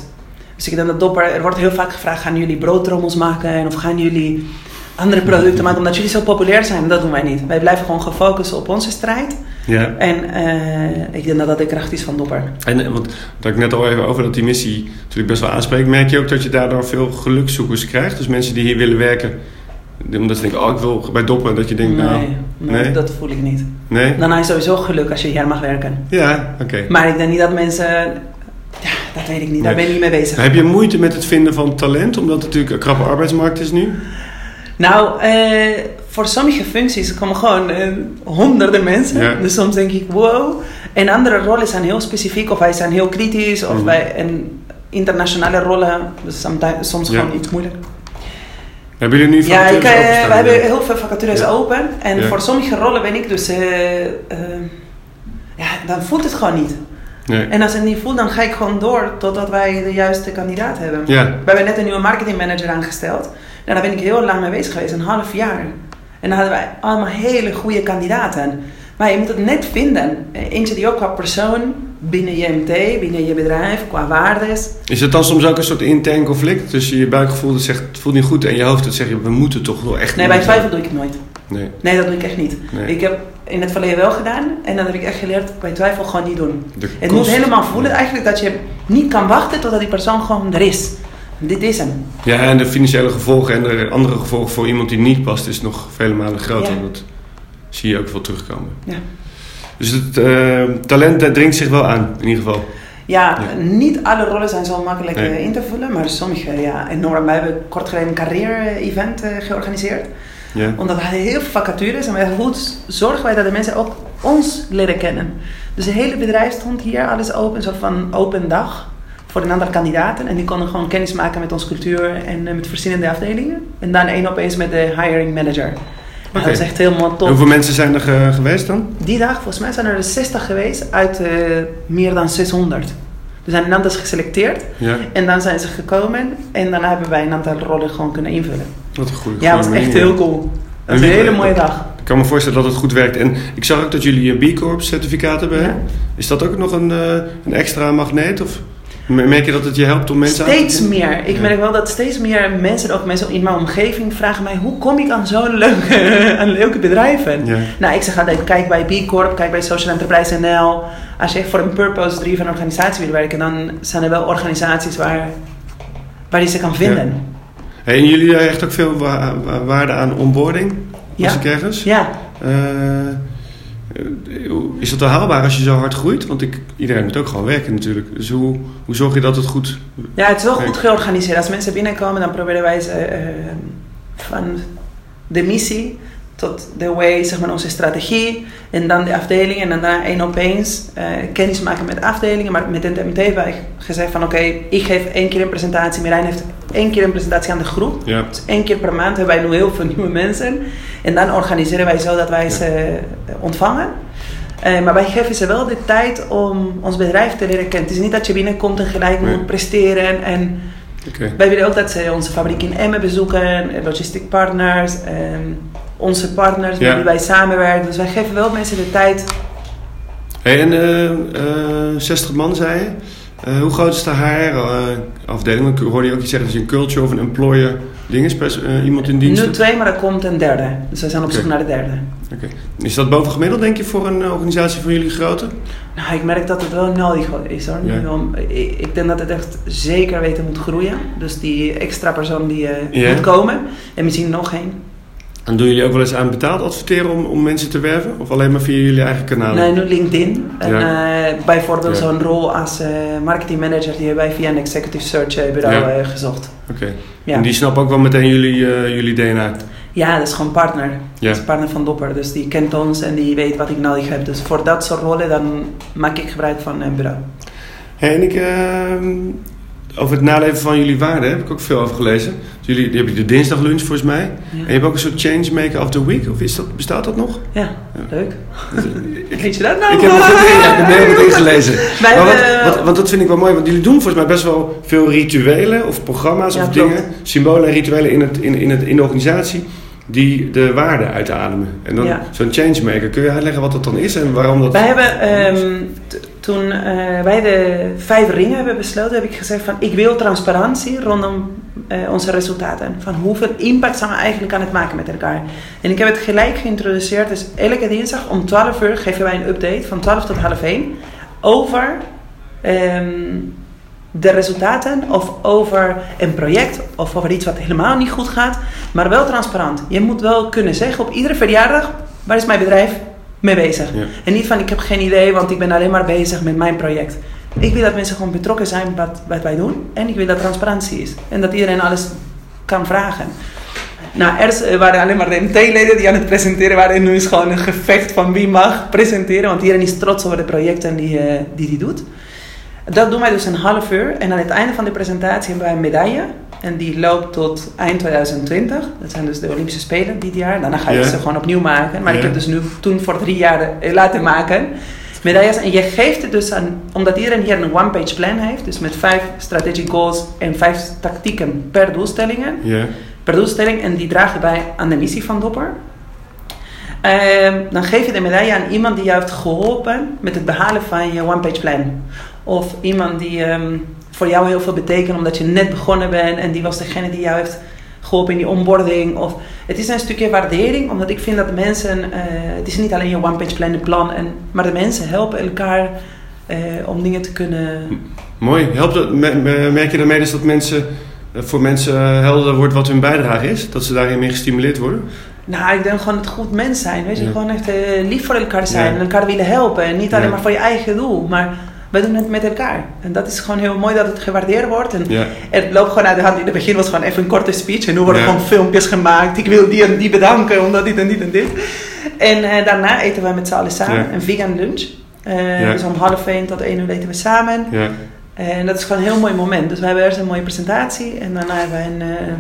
Dus ik denk dat Dopper, er wordt heel vaak gevraagd, gaan jullie broodtrommels maken of gaan jullie andere producten maken omdat jullie zo populair zijn? Dat doen wij niet. Wij blijven gewoon gefocust op onze strijd.
Ja.
En eh, ik denk dat dat de kracht is van Dopper.
En eh, want dat ik net al even over dat die missie natuurlijk best wel aanspreekt. Merk je ook dat je daardoor veel gelukzoekers krijgt? Dus mensen die hier willen werken Omdat ze denken, oh ik wil bij doppen. Dat je denkt,
nee,
nou...
nee,
nee?
dat voel ik niet.
Nee?
Dan je sowieso geluk als je hier mag werken.
Ja, oké.
Maar ik denk niet dat mensen... Dat weet ik niet. Daar
Nee.
ben ik niet mee bezig.
Heb je moeite met het vinden van talent? Omdat het natuurlijk een krappe arbeidsmarkt is nu?
Nou, eh, voor sommige functies komen gewoon eh, honderden mensen.
Ja.
Dus soms denk ik, wow. En andere rollen zijn heel specifiek of wij zijn heel kritisch. Of
Mhm.
bij en internationale rollen, dus soms
Ja.
gewoon iets moeilijk.
Hebben jullie nu
Ja, ik,
vacatures
eh, we hebben heel veel vacatures
Ja.
open. En voor sommige rollen ben ik dus... ja, dan voelt het gewoon niet.
Nee.
En als het niet voelt, dan ga ik gewoon door totdat wij de juiste kandidaat hebben.
Ja,
We hebben net een nieuwe marketingmanager aangesteld. En daar ben ik heel lang mee bezig geweest, een half jaar. En dan hadden wij allemaal hele goede kandidaten. Maar je moet het net vinden. Eentje die ook qua persoon binnen je MT, binnen je bedrijf, qua waardes.
Is het dan soms ook een soort intern conflict tussen je buikgevoel dat zegt het voelt niet goed en je hoofd dat zegt we moeten toch wel echt
Nee, bij twijfel doe ik het nooit.
Nee,
Nee, dat doe ik echt niet.
nee.
Ik heb in het verleden wel gedaan en dan heb ik echt geleerd bij twijfel gewoon niet doen.
De
Het
kost-
moet helemaal voelen eigenlijk dat je niet kan wachten totdat die persoon gewoon er is. Dit is hem.
Ja, en de financiële gevolgen en de andere gevolgen voor iemand die niet past is nog vele malen groter.
Ja.
Dat zie je ook veel terugkomen.
Ja.
Dus het eh, talent dringt zich wel aan, in ieder geval.
Ja,
Ja.
niet alle rollen zijn zo makkelijk
Nee.
eh, in te vullen, maar sommige ja, enorm. Wij hebben kort geleden een carrière-event eh, georganiseerd. Omdat we hadden heel veel vacatures en wij hoe zorgen wij dat de mensen ook ons leren kennen. Dus het hele bedrijf stond hier, alles open, een soort van open dag voor een aantal kandidaten. En die konden gewoon kennis maken met onze cultuur en eh, met verschillende afdelingen. En dan één op één met de hiring manager. Dat was echt helemaal
En
top.
hoeveel mensen zijn er ge- geweest dan?
Die dag, volgens mij zijn er dus 60 geweest uit eh, meer dan 600. Er zijn een aantal geselecteerd
Ja,
en dan zijn ze gekomen en dan hebben wij een aantal rollen gewoon kunnen invullen.
wat een goede
Ja, dat was echt heel cool. Dat was een hele mooie dag.
Ik kan me voorstellen dat het goed werkt. En ik zag ook dat jullie een B Corp certificaat hebben.
Ja.
Is dat ook nog een, eh, een extra magneet? Of merk je dat het je helpt om mensen aan
Steeds
te
meer. Ik
Ja.
merk wel dat steeds meer mensen, ook mensen in mijn omgeving, vragen mij hoe kom ik aan zo'n leuke, <laughs> aan leuke bedrijven?
Ja.
Nou, ik zeg altijd, kijk bij B Corp, kijk bij Social Enterprise NL. Als je echt voor een purpose-driven organisatie wil werken, dan zijn er wel organisaties waar, waar je ze kan vinden.
Hey, en jullie hechten ook veel wa- wa- waarde aan onboarding?
Ja.
Ik ergens?
Ja,
eh, is dat wel haalbaar als je zo hard groeit? Want ik, iedereen moet ook gewoon werken natuurlijk. Dus hoe, hoe zorg je dat het goed...
ja het is wel goed georganiseerd. Als mensen binnenkomen, dan proberen wij ze eh, van de missie tot de way, zeg maar onze strategie. En dan de afdelingen. En daarna één op eens eh, kennis maken met afdelingen. Maar met NTMT hebben wij gezegd van oké, ik geef één keer een presentatie. Mirijn heeft één keer een presentatie aan de groep.
Ja,
Dus één keer per maand hebben wij nu heel veel nieuwe mensen. En dan organiseren wij zo dat wij ze eh, ontvangen. Eh, maar wij geven ze wel de tijd om ons bedrijf te leren kennen. Het is niet dat je binnenkomt en gelijk
Nee.
moet presteren. En wij willen ook dat ze onze fabriek in Emmen bezoeken, eh, logistic partners, eh, onze partners met
Ja.
wie wij samenwerken. Dus wij geven wel mensen de tijd.
Hey, en eh, eh, 60 man zei je. Hoe groot is de HR-afdeling? Ik hoorde je ook iets zeggen dat je een culture of een employer ding is, pers- eh, iemand in dienst.
Nu twee, maar er komt een derde. Dus wij zijn op zoek naar de derde.
Oké. Is dat boven gemiddeld, denk je, voor een eh, organisatie van jullie grootte?
Nou, ik merk dat het wel nodig is hoor.
Ja.
Ik, denk dat het echt zeker weten moet groeien. Dus die extra persoon die eh, moet komen. En misschien nog één.
En doen jullie ook wel eens aan betaald adverteren om, om mensen te werven? Of alleen maar via jullie eigen kanalen?
Nee, nu LinkedIn. En eh, bijvoorbeeld
Ja.
zo'n rol als eh marketingmanager die hebben wij via een executive search eh, bureau
Ja.
gezocht.
Oké. En die snappen ook wel meteen jullie, jullie DNA?
ja, dat is gewoon partner.
Ja.
Dat is partner van Dopper. Dus die kent ons en die weet wat ik nodig heb. Dus voor dat soort rollen dan maak ik gebruik van een bureau.
Hey, en ik, ehm, over het naleven van jullie waarden heb ik ook veel over gelezen. Dus jullie die hebben de dinsdaglunch volgens mij. En je hebt ook een soort changemaker of the week. Of is dat, bestaat dat nog?
ja leuk.
ik, <laughs>
Weet je dat nou?
ik heb ik heb het helemaal niet gelezen. <laughs>
Wij
Maar wat,
hebben-
wat, want dat vind ik wel mooi, want jullie doen volgens mij best wel veel rituelen of programma's
Ja,
of
klopt.
dingen, symbolen en rituelen in, het, in, in, het, in de organisatie die de waarde uitademen. En dan
Ja.
zo'n changemaker, kun je uitleggen wat dat dan is en waarom dat...
Wij hebben ehm, toen eh, wij de vijf ringen hebben besloten, heb ik gezegd van ik wil transparantie rondom eh, onze resultaten. Van hoeveel impact zijn we eigenlijk aan het maken met elkaar. En ik heb het gelijk geïntroduceerd. Dus elke dinsdag om 12 uur geven wij een update van 12 tot half 1 over ehm, de resultaten of over een project of over iets wat helemaal niet goed gaat, maar wel transparant. Je moet wel kunnen zeggen op iedere verjaardag, waar is mijn bedrijf mee bezig?
Ja.
En niet van ik heb geen idee, want ik ben alleen maar bezig met mijn project. Ik wil dat mensen gewoon betrokken zijn wat, wat wij doen en ik wil dat transparantie is en dat iedereen alles kan vragen. Nou, eerst eh, waren alleen maar de MT-leden die aan het presenteren waren. En nu is gewoon een gevecht van wie mag presenteren. Want iedereen is trots over de projecten die hij die, die die doet. Dat doen wij dus een half uur. En aan het einde van de presentatie hebben wij een medaille. En die loopt tot eind 2020. Dat zijn dus de Olympische Spelen dit jaar. Daarna ga je ze gewoon opnieuw maken. Maar ik heb dus nu toen voor drie jaar eh, laten maken. Medailles. En je geeft het dus aan, omdat iedereen hier een one-page plan heeft. Dus met vijf strategic goals en vijf tactieken per doelstellingen per doelstelling en die draag je bij aan de missie van Dopper. Ehm, dan geef je de medaille aan iemand die jou heeft geholpen met het behalen van je one-page plan. Of iemand die ehm, voor jou heel veel betekent omdat je net begonnen bent en die was degene die jou heeft geholpen in die onboarding. Of, het is een stukje waardering, omdat ik vind dat mensen, eh, het is niet alleen je one-page plan, plan, en, maar de mensen helpen elkaar eh, om dingen te kunnen
Mooi. Helpt merk je daarmee dus dat mensen, eh, voor mensen helder wordt wat hun bijdrage is? Dat ze daarin meer gestimuleerd worden?
Nou, ik denk gewoon het goed mens zijn. Weet je,
Ja.
gewoon echt lief voor elkaar zijn
Ja.
en elkaar willen helpen. En niet alleen
Ja.
maar voor je eigen doel, maar we doen het met elkaar. En dat is gewoon heel mooi dat het gewaardeerd wordt. En het loopt gewoon uit de hand. In het begin was het gewoon even een korte speech. En nu worden gewoon filmpjes gemaakt. Ik wil die en die bedanken, omdat dit en dit en dit. En eh, daarna eten we met z'n allen samen een vegan lunch.
Ja.
Dus om half één tot één uur eten we samen. En dat is gewoon een heel mooi moment. Dus we hebben eerst een mooie presentatie. En daarna hebben we een eh,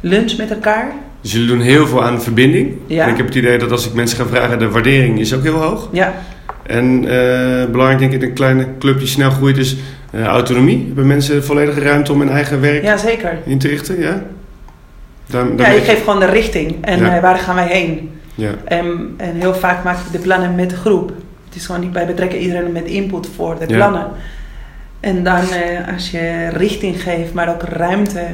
lunch met elkaar.
Dus jullie doen heel veel aan verbinding.
Ja.
En ik heb het idee dat als ik mensen ga vragen, de waardering is ook heel hoog.
Ja,
En eh, belangrijk denk ik in een kleine club die snel groeit is eh, autonomie. Hebben mensen volledige ruimte om hun eigen werk
ja zeker.
in te richten? Ja? Daar, daar
Ja, je geeft gewoon de richting en
Ja.
eh, waar gaan wij heen.
ja.
En, en heel vaak maak je de plannen met de groep. Het is gewoon niet bij betrekken iedereen met input voor de plannen. En dan eh, als je richting geeft, maar ook ruimte,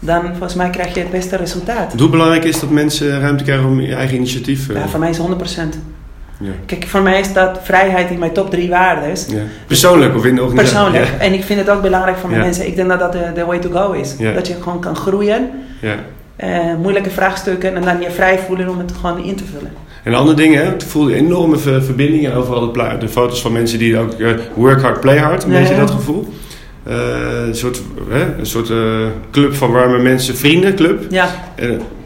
dan volgens mij krijg je het beste resultaat.
Hoe belangrijk is dat mensen ruimte krijgen om je eigen initiatief?
Ja, voor mij is 100%.
Ja.
Kijk, voor mij staat vrijheid in mijn top drie waarden.
Ja. Persoonlijk of in de organisatie?
Persoonlijk.
Ja.
En ik vind het ook belangrijk voor mijn mensen. Ik denk dat dat de, de way to go is. Dat je gewoon kan groeien,
Ja.
eh, moeilijke vraagstukken en dan je vrij voelen om het gewoon in te vullen.
En andere dingen, hè? ik voelde enorme ver- verbinding en overal de, de foto's van mensen die ook eh, work hard, play hard, een beetje dat gevoel. Eh, een soort, een soort club van warme mensen, vriendenclub.
Ja,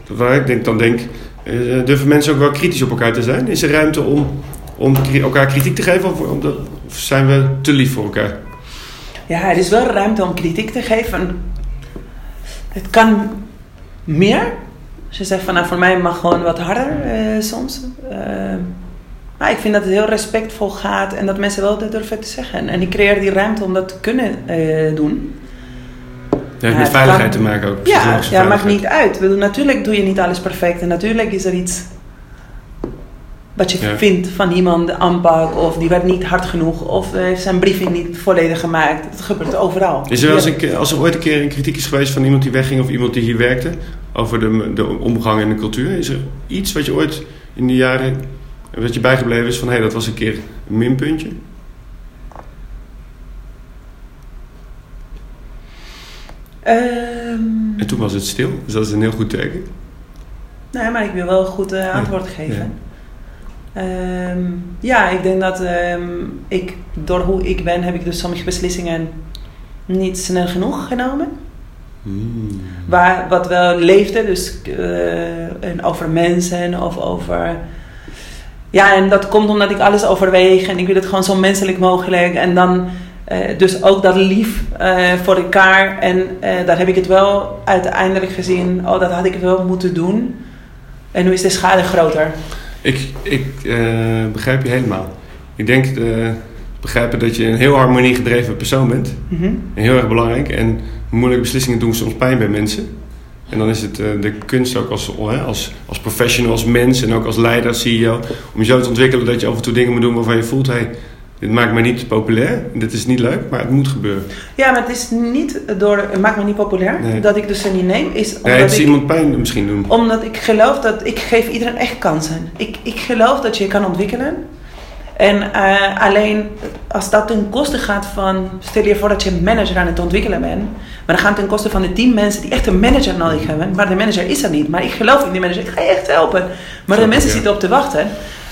waar ik denk, dan denk, eh, durven mensen ook wel kritisch op elkaar te zijn? Is er ruimte om, om elkaar kritiek te geven of, zijn we te lief voor elkaar?
Ja, er is wel ruimte om kritiek te geven. Het kan meer. Je zegt van nou voor mij mag gewoon wat harder eh, soms. Maar ik vind dat het heel respectvol gaat en dat mensen wel durven te zeggen. En ik creëer die ruimte om dat te kunnen doen.
Dat heeft
Ja,
met veiligheid te maken ook.
Ja, ja maakt niet uit. Natuurlijk doe je niet alles perfect en natuurlijk is er iets wat je
Ja.
vindt van iemand, de aanpak of die werd niet hard genoeg of heeft zijn briefing niet volledig gemaakt. Het gebeurt overal.
Is er, wel eens een als er ooit een keer een kritiek is geweest van iemand die wegging of iemand die hier werkte over de, de omgang en de cultuur, is er iets wat je ooit in die jaren wat je bijgebleven is van hé, hey, dat was een keer een minpuntje?
Ehm,
En toen was het stil, dus dat is een heel goed teken.
nee, maar ik wil wel een goed eh, antwoord geven. Ehm, ja, ik denk dat ehm, ik, door hoe ik ben, heb ik dus sommige beslissingen niet snel genoeg genomen.
Hmm.
Waar, wat wel leefde, dus eh, en over mensen of over... Ja, en dat komt omdat ik alles overweeg en ik wil het gewoon zo menselijk mogelijk. En dan eh, dus ook dat lief eh, voor elkaar. En eh, daar heb ik het wel uiteindelijk gezien, oh dat had ik wel moeten doen. En nu is de schade groter.
Ik, ik begrijp je helemaal. Ik denk begrijpen dat je een heel harmoniegedreven persoon bent.
Mhm.
En heel erg belangrijk. En moeilijke beslissingen doen soms pijn bij mensen. En dan is het de kunst ook als, oh, als, als professional, als mens en ook als leider, als CEO, om je zo te ontwikkelen dat je af en toe dingen moet doen waarvan je voelt, hey, dit maakt mij niet populair, dit is niet leuk, maar het moet gebeuren.
Ja, maar het is niet door, het maakt me niet populair,
Nee.
dat ik dus er niet neem. Is omdat
Nee, het is
ik,
iemand pijn misschien doen.
Omdat ik geloof dat ik geef iedereen echt kansen. Ik, ik geloof dat je je kan ontwikkelen. En eh, alleen als dat ten koste gaat van, stel je voor dat je een manager aan het ontwikkelen bent, maar dan gaat ten koste van de tien mensen die echt een manager nodig hebben, maar de manager is er niet. Maar ik geloof in die manager, ik ga je echt helpen. Maar de mensen
ja.
zitten op te wachten.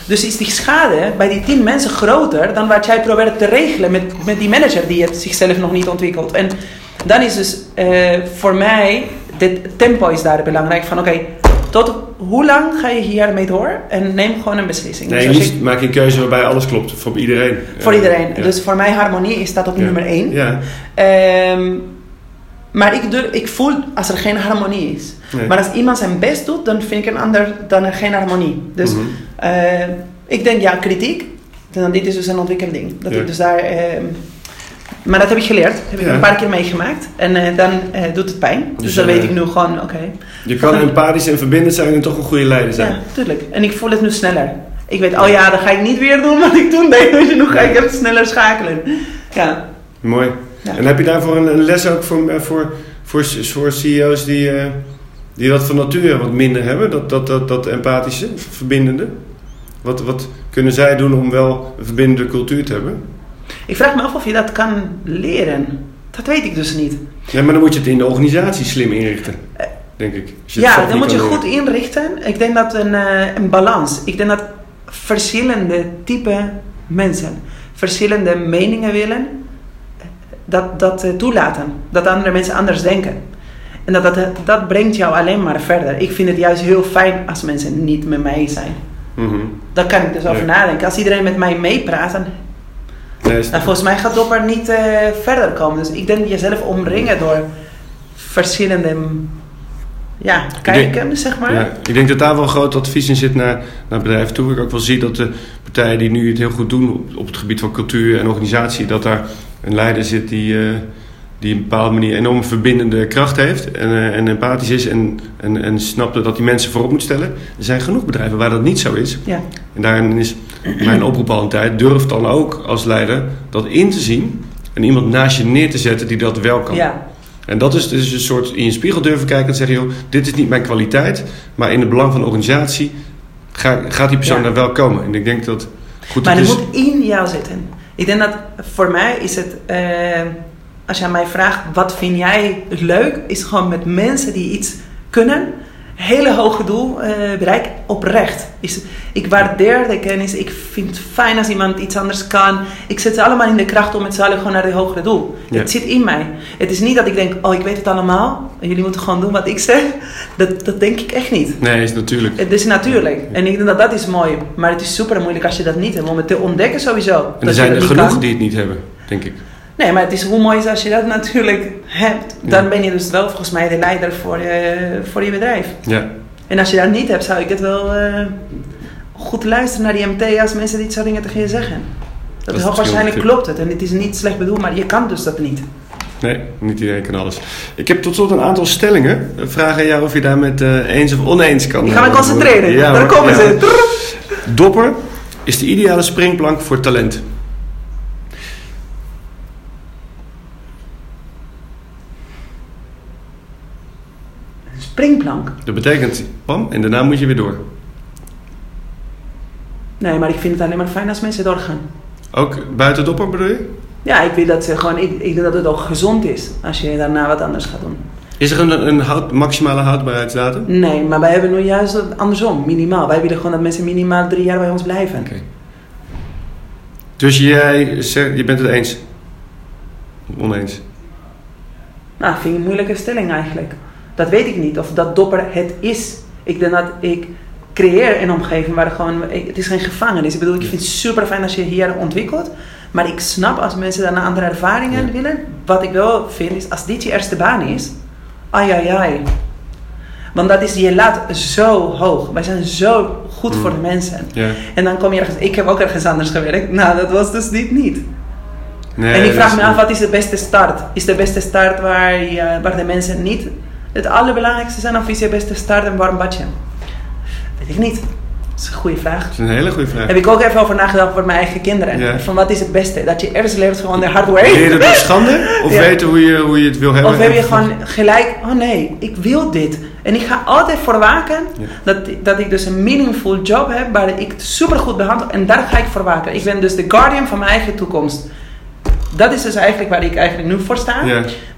Dus is die schade bij die tien mensen groter dan wat jij probeert te regelen met, met die manager die het zichzelf nog niet ontwikkelt. En dan is dus eh, voor mij, het tempo is daar belangrijk. Van oké, tot hoe lang ga je hiermee door? En neem gewoon een beslissing.
Nee,
Dus
maak je een keuze waarbij alles klopt. Voor iedereen.
voor
Eh,
iedereen.
ja.
Dus voor mij harmonie is dat op
Ja.
nummer één.
Ja,
Ehm, maar ik, durf, ik voel als er geen harmonie is.
Nee.
Maar als iemand zijn best doet, dan vind ik een ander dan er geen harmonie. Dus
Mhm.
eh, ik denk ja, kritiek. Dan dit is dus een ontwikkeling. Dat
Ja.
ik dus daar, ehm, maar dat heb ik geleerd. Dat heb ik
Ja.
een paar keer meegemaakt. En eh, dan eh, doet het pijn. Dus,
Dus,
dan weet ik nu gewoon, oké.
Je kan empathisch en verbindend zijn en toch een goede leider zijn.
Ja, tuurlijk. En ik voel het nu sneller. Ik weet, oh ja, dat ga ik niet weer doen <laughs> wat ik toen deed. Dus nu ga ik even sneller schakelen. Ja.
Mooi.
Ja.
En heb je daarvoor een, een les ook voor, voor, voor, voor CEO's die, die dat van nature wat minder hebben? Dat, dat, dat, dat empathische, verbindende? Wat, wat kunnen zij doen om wel een verbindende cultuur te hebben?
Ik vraag me af of je dat kan leren. Dat weet ik dus niet.
Ja, maar dan moet je het in de organisatie slim inrichten, denk ik.
Ja, dan moet je goed inrichten. Ik denk dat een, eh, een balans. Ik denk dat verschillende type mensen verschillende meningen willen, dat, dat eh, toelaten. Dat andere mensen anders denken. En dat, dat, dat brengt jou alleen maar verder. Ik vind het juist heel fijn als mensen niet met mij zijn.
Mhm.
Daar kan ik dus over
Ja.
nadenken. Als iedereen met mij meepraat, dan
Nee,
nou, volgens mij gaat Dopper niet eh, verder komen. Dus ik denk jezelf omringen door verschillende mm, ja,
denk-
kijken, zeg maar.
Ja, ik denk dat daar wel groot advies in zit naar, naar bedrijven toe. Ik ook wel zie dat de partijen die nu het heel goed doen op, op het gebied van cultuur en organisatie, dat daar een leider zit die, eh, die op een bepaalde manier enorm verbindende kracht heeft en, eh, en empathisch is en, en, en snapt dat die mensen voorop moet stellen. Er zijn genoeg bedrijven waar dat niet zo is.
Ja.
En daarin is mijn oproep al een tijd, durf dan ook als leider dat in te zien en iemand naast je neer te zetten die dat wel kan.
Ja.
En dat is dus een soort in je spiegel durven kijken en zeggen: joh, dit is niet mijn kwaliteit, maar in het belang van de organisatie ga- gaat die persoon
Ja.
daar wel komen. En ik denk dat goed
Maar
is.
moet in jou zitten. Ik denk dat voor mij is het, eh, als je aan mij vraagt, wat vind jij leuk, is gewoon met mensen die iets kunnen, hele hoge doel eh bereik, oprecht. Is, ik waardeer de kennis, ik vind het fijn als iemand iets anders kan. Ik zet ze allemaal in de kracht om met z'n allen gewoon naar het hogere doel.
Ja.
Het zit in mij. Het is niet dat ik denk, oh ik weet het allemaal, en jullie moeten gewoon doen wat ik zeg. Dat, dat denk ik echt niet.
Nee, is natuurlijk.
Het is natuurlijk. En ik denk dat dat is mooi. Maar het is super moeilijk als je dat niet hebt. Om het te ontdekken sowieso.
En
dat
er zijn er genoeg
kan.
die het niet hebben, denk ik.
Nee, maar het is hoe mooi is als je dat natuurlijk hebt. Dan
Ja.
ben je dus wel volgens mij de leider voor je, voor je bedrijf.
Ja,
En als je dat niet hebt, zou ik het wel eh, goed luisteren naar die MT als mensen dit soort dingen tegen je zeggen. Dat,
Dat
hoogwaarschijnlijk
verschillend,
klopt het. En het is niet slecht bedoeld, maar je kan dus dat niet.
nee, niet iedereen kan alles. Ik heb tot slot een aantal stellingen. Vraag aan jou of je daar met eh, eens of oneens kan.
Ik ga me concentreren.
Ja,
Daar komen
Ja.
ze.
Dopper is de ideale springplank voor talent.
Springplank.
Dat betekent pam en daarna moet je weer door.
Nee, maar ik vind het alleen maar fijn als mensen doorgaan.
Ook buiten dopper bedoel je?
Ja, ik weet dat ze gewoon, ik, ik denk dat het ook gezond is als je daarna wat anders gaat doen.
Is er een, een houd, maximale houdbaarheidsdatum?
Nee, maar wij hebben nu juist het andersom, minimaal. Wij willen gewoon dat mensen minimaal drie jaar bij ons blijven.
Oké. Dus jij zegt, je bent het eens? Oneens?
Nou, vind ik een moeilijke stelling eigenlijk. Dat weet ik niet, of dat dopper het is. Ik denk dat ik creëer een omgeving waar gewoon, het is geen gevangenis. Ik bedoel, ik vind het super fijn als je hier ontwikkelt. Maar ik snap als mensen daarna andere ervaringen
Ja.
willen. Wat ik wel vind is, als dit je eerste baan is, ai ai ai. Want dat is, je laat zo hoog. Wij zijn zo goed
Mm.
voor de mensen.
Ja.
En dan kom je ergens, ik heb ook ergens anders gewerkt. Nou, dat was dus dit niet.
Nee,
en ik vraag me af, wat is de beste start? Is de beste start waar, je, waar de mensen niet het allerbelangrijkste zijn? Of is je beste start een warm badje? Weet ik niet. Dat is een goede vraag.
Dat is een hele goede vraag.
Heb ik ook even over nagedacht voor mijn eigen kinderen.
Ja.
Van wat is het beste? Dat je eerst leert gewoon de hard way.
Dat door schande? <laughs> Of
Ja.
weten hoe je, hoe je het wil hebben?
Of heb je gewoon gelijk, oh nee, ik wil dit. En ik ga altijd voor waken
Ja.
dat, dat ik dus een meaningful job heb waar ik super goed behandel. En daar ga ik voor waken. Ik ben dus de guardian van mijn eigen toekomst. Dat is dus eigenlijk waar ik eigenlijk nu voor sta.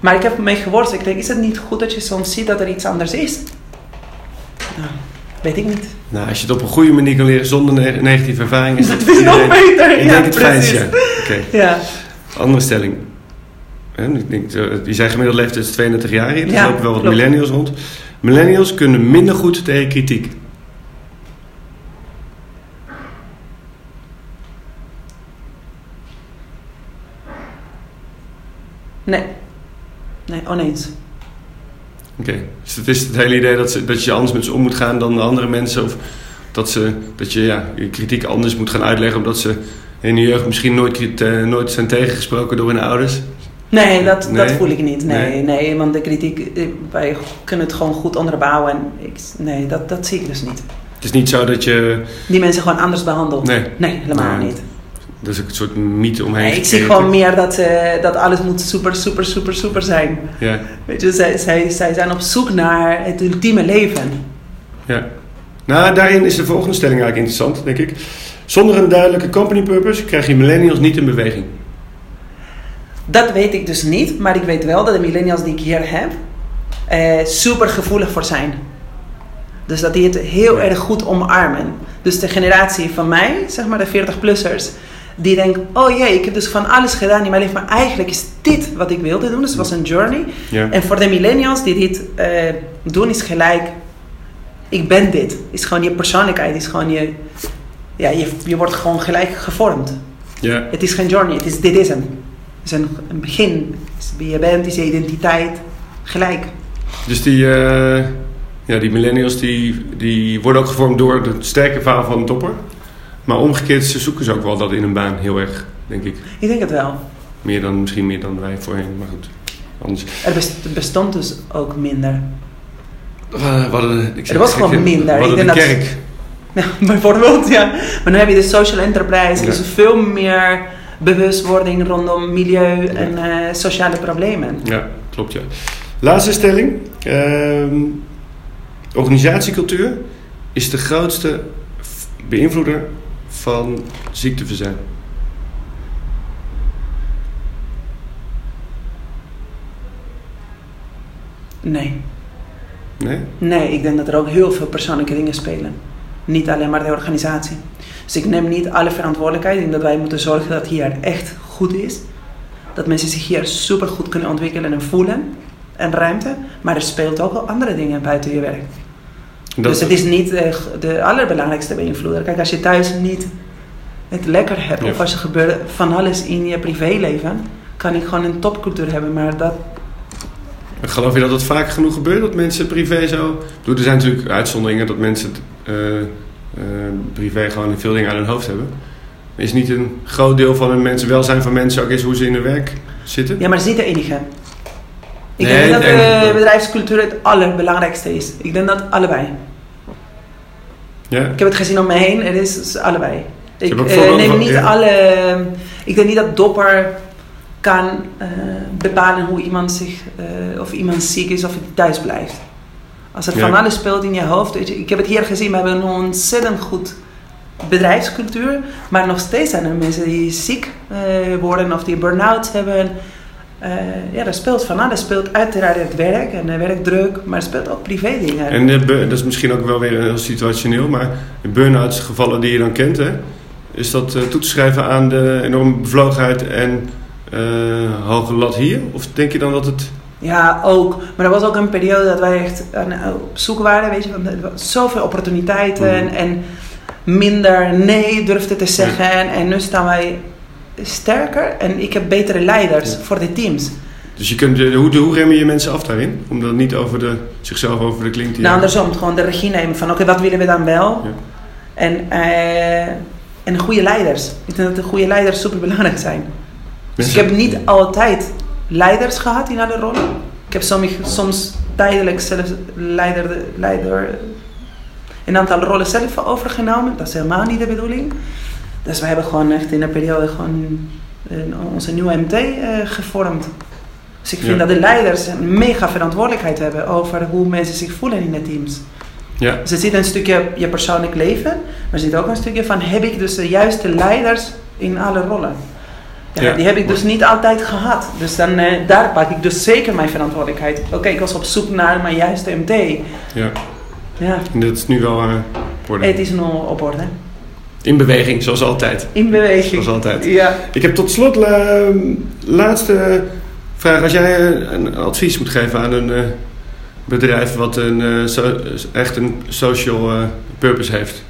Maar ik heb mee geworsteld. Ik denk, is het niet goed dat je soms ziet dat er iets anders is? Nou, weet ik niet.
Nou, als je het op een goede manier kan leren zonder ne- negatieve ervaring, is dat,
Dat is nog
iedereen-
beter.
Ik
Ja,
denk het
precies.
ja. Oké,
Ja,
andere stelling. Ik denk, zijn gemiddeld leeftijd is 32 jaar hier. Er
Ja,
lopen wel wat
klopt.
millennials rond. Millennials kunnen minder goed tegen kritiek.
Nee. Nee, oneens.
Oké, dus het is het hele idee dat, ze, dat je anders met ze om moet gaan dan andere mensen. Of dat, ze, dat je ja, je kritiek anders moet gaan uitleggen omdat ze in de jeugd misschien nooit, nooit zijn tegengesproken door hun ouders.
Nee, dat,
Nee?
dat voel ik niet. Nee,
Nee?
nee. want de kritiek, eh, wij kunnen het gewoon goed onderbouwen. En ik, nee, dat, dat zie ik dus niet.
Het is niet zo dat je...
Die mensen gewoon anders behandeld.
Nee.
Nee, helemaal
Nee.
niet.
Er is ook een soort mythe omheen.
Nee, ik zie gewoon meer dat, eh, dat alles moet super, super, super, super zijn.
Ja,
Weet je, zij, zij, zij zijn op zoek naar het ultieme leven.
ja. Nou, daarin is de volgende stelling eigenlijk interessant, denk ik. Zonder een duidelijke company purpose krijg je millennials niet in beweging.
Dat weet ik dus niet, maar ik weet wel dat de millennials die ik hier heb, eh, super gevoelig voor zijn. Dus dat die het heel erg goed omarmen. Dus de generatie van mij, zeg maar de 40-plussers, die denken: oh jee, ik heb dus van alles gedaan in mijn leven, maar eigenlijk is dit wat ik wilde doen. Dus het was een journey.
Ja.
En voor de millennials die dit eh, doen, is gelijk: ik ben dit. Is gewoon je persoonlijkheid, is gewoon je. Ja, je, je wordt gewoon gelijk gevormd.
ja.
Het is geen journey, het is, dit is hem. Het is een, een begin. Wie je bent, is je identiteit. Gelijk.
Dus die, eh, ja, die millennials die, die worden ook gevormd door het sterke verhaal van de topper. Maar omgekeerd ze zoeken ze ook wel dat in een baan heel erg, denk ik.
Ik denk het wel.
Meer dan, misschien meer dan wij voorheen, maar goed. Anders.
Er best- bestond dus ook minder.
Hadden- hadden- ik zeg-
Er was gewoon
ik-
minder. Ik
de
dat-
kerk. <laughs>
Ja, bijvoorbeeld, ja. Maar nu heb je de social enterprise.
Ja.
Dus veel meer bewustwording rondom milieu en eh, sociale problemen.
Ja, klopt ja. Laatste stelling. Ehm, organisatiecultuur is de grootste beïnvloeder van ziekteverzuim.
Nee.
Nee?
Nee, ik denk dat er ook heel veel persoonlijke dingen spelen. Niet alleen maar de organisatie. Dus ik neem niet alle verantwoordelijkheid. Ik denk dat wij moeten zorgen dat hier echt goed is. Dat mensen zich hier super goed kunnen ontwikkelen en voelen. En ruimte. Maar er speelt ook wel andere dingen buiten je werk.
Dat-
dus het is niet de, de allerbelangrijkste beïnvloeder. Kijk, als je thuis niet het lekker hebt.
Ja.
Of als er gebeurt van alles in je privéleven. Kan ik gewoon een topcultuur hebben. Maar dat
Geloof je dat het vaak genoeg gebeurt dat mensen privé zo. Er zijn natuurlijk uitzonderingen dat mensen het, eh, eh, privé gewoon veel dingen aan hun hoofd hebben. Is niet een groot deel van hun mensen welzijn van mensen ook is hoe ze in hun werk zitten?
Ja, maar het is niet de enige. Ik
Nee,
denk dat de bedrijfscultuur het allerbelangrijkste is. Ik denk dat allebei.
Ja?
Ik heb het gezien om me heen, het is, het is allebei. Ik eh, neem niet
ja.
alle. Ik denk niet dat dopper kan eh, bepalen hoe iemand zich, eh, of iemand ziek is of thuis blijft. Als er
Ja.
van alles speelt in je hoofd. je, ik heb het hier gezien, we hebben een ontzettend goed bedrijfscultuur. Maar nog steeds zijn er mensen die ziek worden of die burn-out hebben. Eh, ja, er speelt van alles. Er speelt uiteraard het werk en de werkdruk, maar er speelt ook privé dingen.
En dat is misschien ook wel weer heel situationeel, maar de burn-out gevallen die je dan kent, hè, is dat eh, toe te schrijven aan de enorme bevlogenheid en eh, hoge lat hier? Of denk je dan dat het.
Ja, ook. Maar er was ook een periode dat wij echt aan, op zoek waren, weet je, want er was zoveel opportuniteiten
Mhm.
en minder nee durfden te zeggen. En nu staan wij sterker en ik heb betere leiders
Ja.
voor de teams.
Dus je kunt, eh, hoe, hoe rem je mensen af daarin? Om dat niet over de, zichzelf over de klink te
Nou, andersom, gewoon de regie nemen van oké, wat willen we dan wel?
Ja.
En, eh, en goede leiders. Ik denk dat de goede leiders super belangrijk zijn. Dus ik heb niet altijd leiders gehad in alle rollen. Ik heb soms, soms tijdelijk zelfs leider, leider een aantal rollen zelf overgenomen. Dat is helemaal niet de bedoeling. Dus we hebben gewoon echt in een periode gewoon onze nieuwe MT uh, gevormd. Dus ik vind
Ja.
dat de leiders een mega verantwoordelijkheid hebben over hoe mensen zich voelen in de teams.
Ja,
Dus er zit een stukje je persoonlijk leven, maar er zit ook een stukje van heb ik dus de juiste leiders in alle rollen. Ja,
Ja.
Die heb ik dus niet altijd gehad. Dus dan, eh, daar pak ik dus zeker mijn verantwoordelijkheid. Oké, ik was op zoek naar mijn juiste MT.
ja.
Ja,
En dat is nu wel eh, op orde.
het is nu op orde.
In beweging, zoals altijd.
In beweging.
Zoals altijd.
Ja.
Ik heb tot slot la- laatste vraag. Als jij eh, een advies moet geven aan een eh, bedrijf wat een, eh, so- echt een social purpose heeft.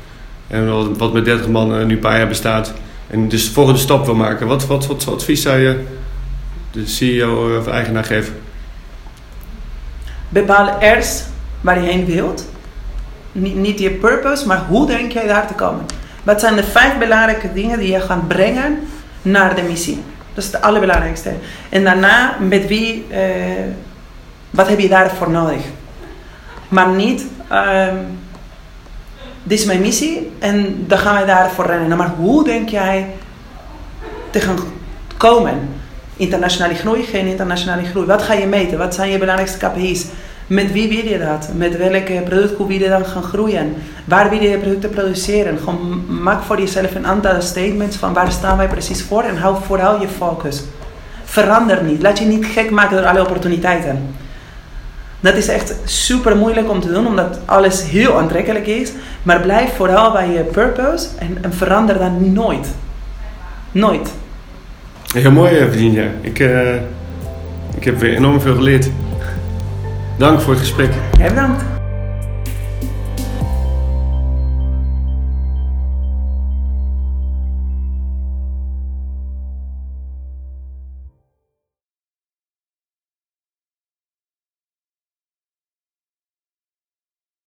En wat, wat met 30 man nu een paar jaar bestaat. En dus de volgende stap wil maken. Wat, wat, wat voor advies zou je de CEO of eigenaar geven?
Bepaal eerst waar je heen wilt. Niet, niet je purpose, maar hoe denk jij daar te komen? Wat zijn de vijf belangrijke dingen die je gaat brengen naar de missie? Dat is het allerbelangrijkste. En daarna, met wie, eh, wat heb je daarvoor nodig? Maar niet, ehm, dit is mijn missie en dan gaan wij daarvoor rennen. Nou, maar hoe denk jij te gaan komen? Internationale groei, geen internationale groei. Wat ga je meten? Wat zijn je belangrijkste KPI's? Met wie wil je dat? Met welke productgroep wil je dan gaan groeien? Waar wil je producten produceren? Maak voor jezelf een aantal statements van waar staan wij precies voor en hou vooral je focus. Verander niet. Laat je niet gek maken door alle opportuniteiten. Dat is echt super moeilijk om te doen, omdat alles heel aantrekkelijk is. Maar blijf vooral bij je purpose en, verander dan nooit. Nooit.
Heel mooi, eh, Virginia. Ik, eh, ik heb enorm veel geleerd. Dank voor het gesprek.
Jij bedankt.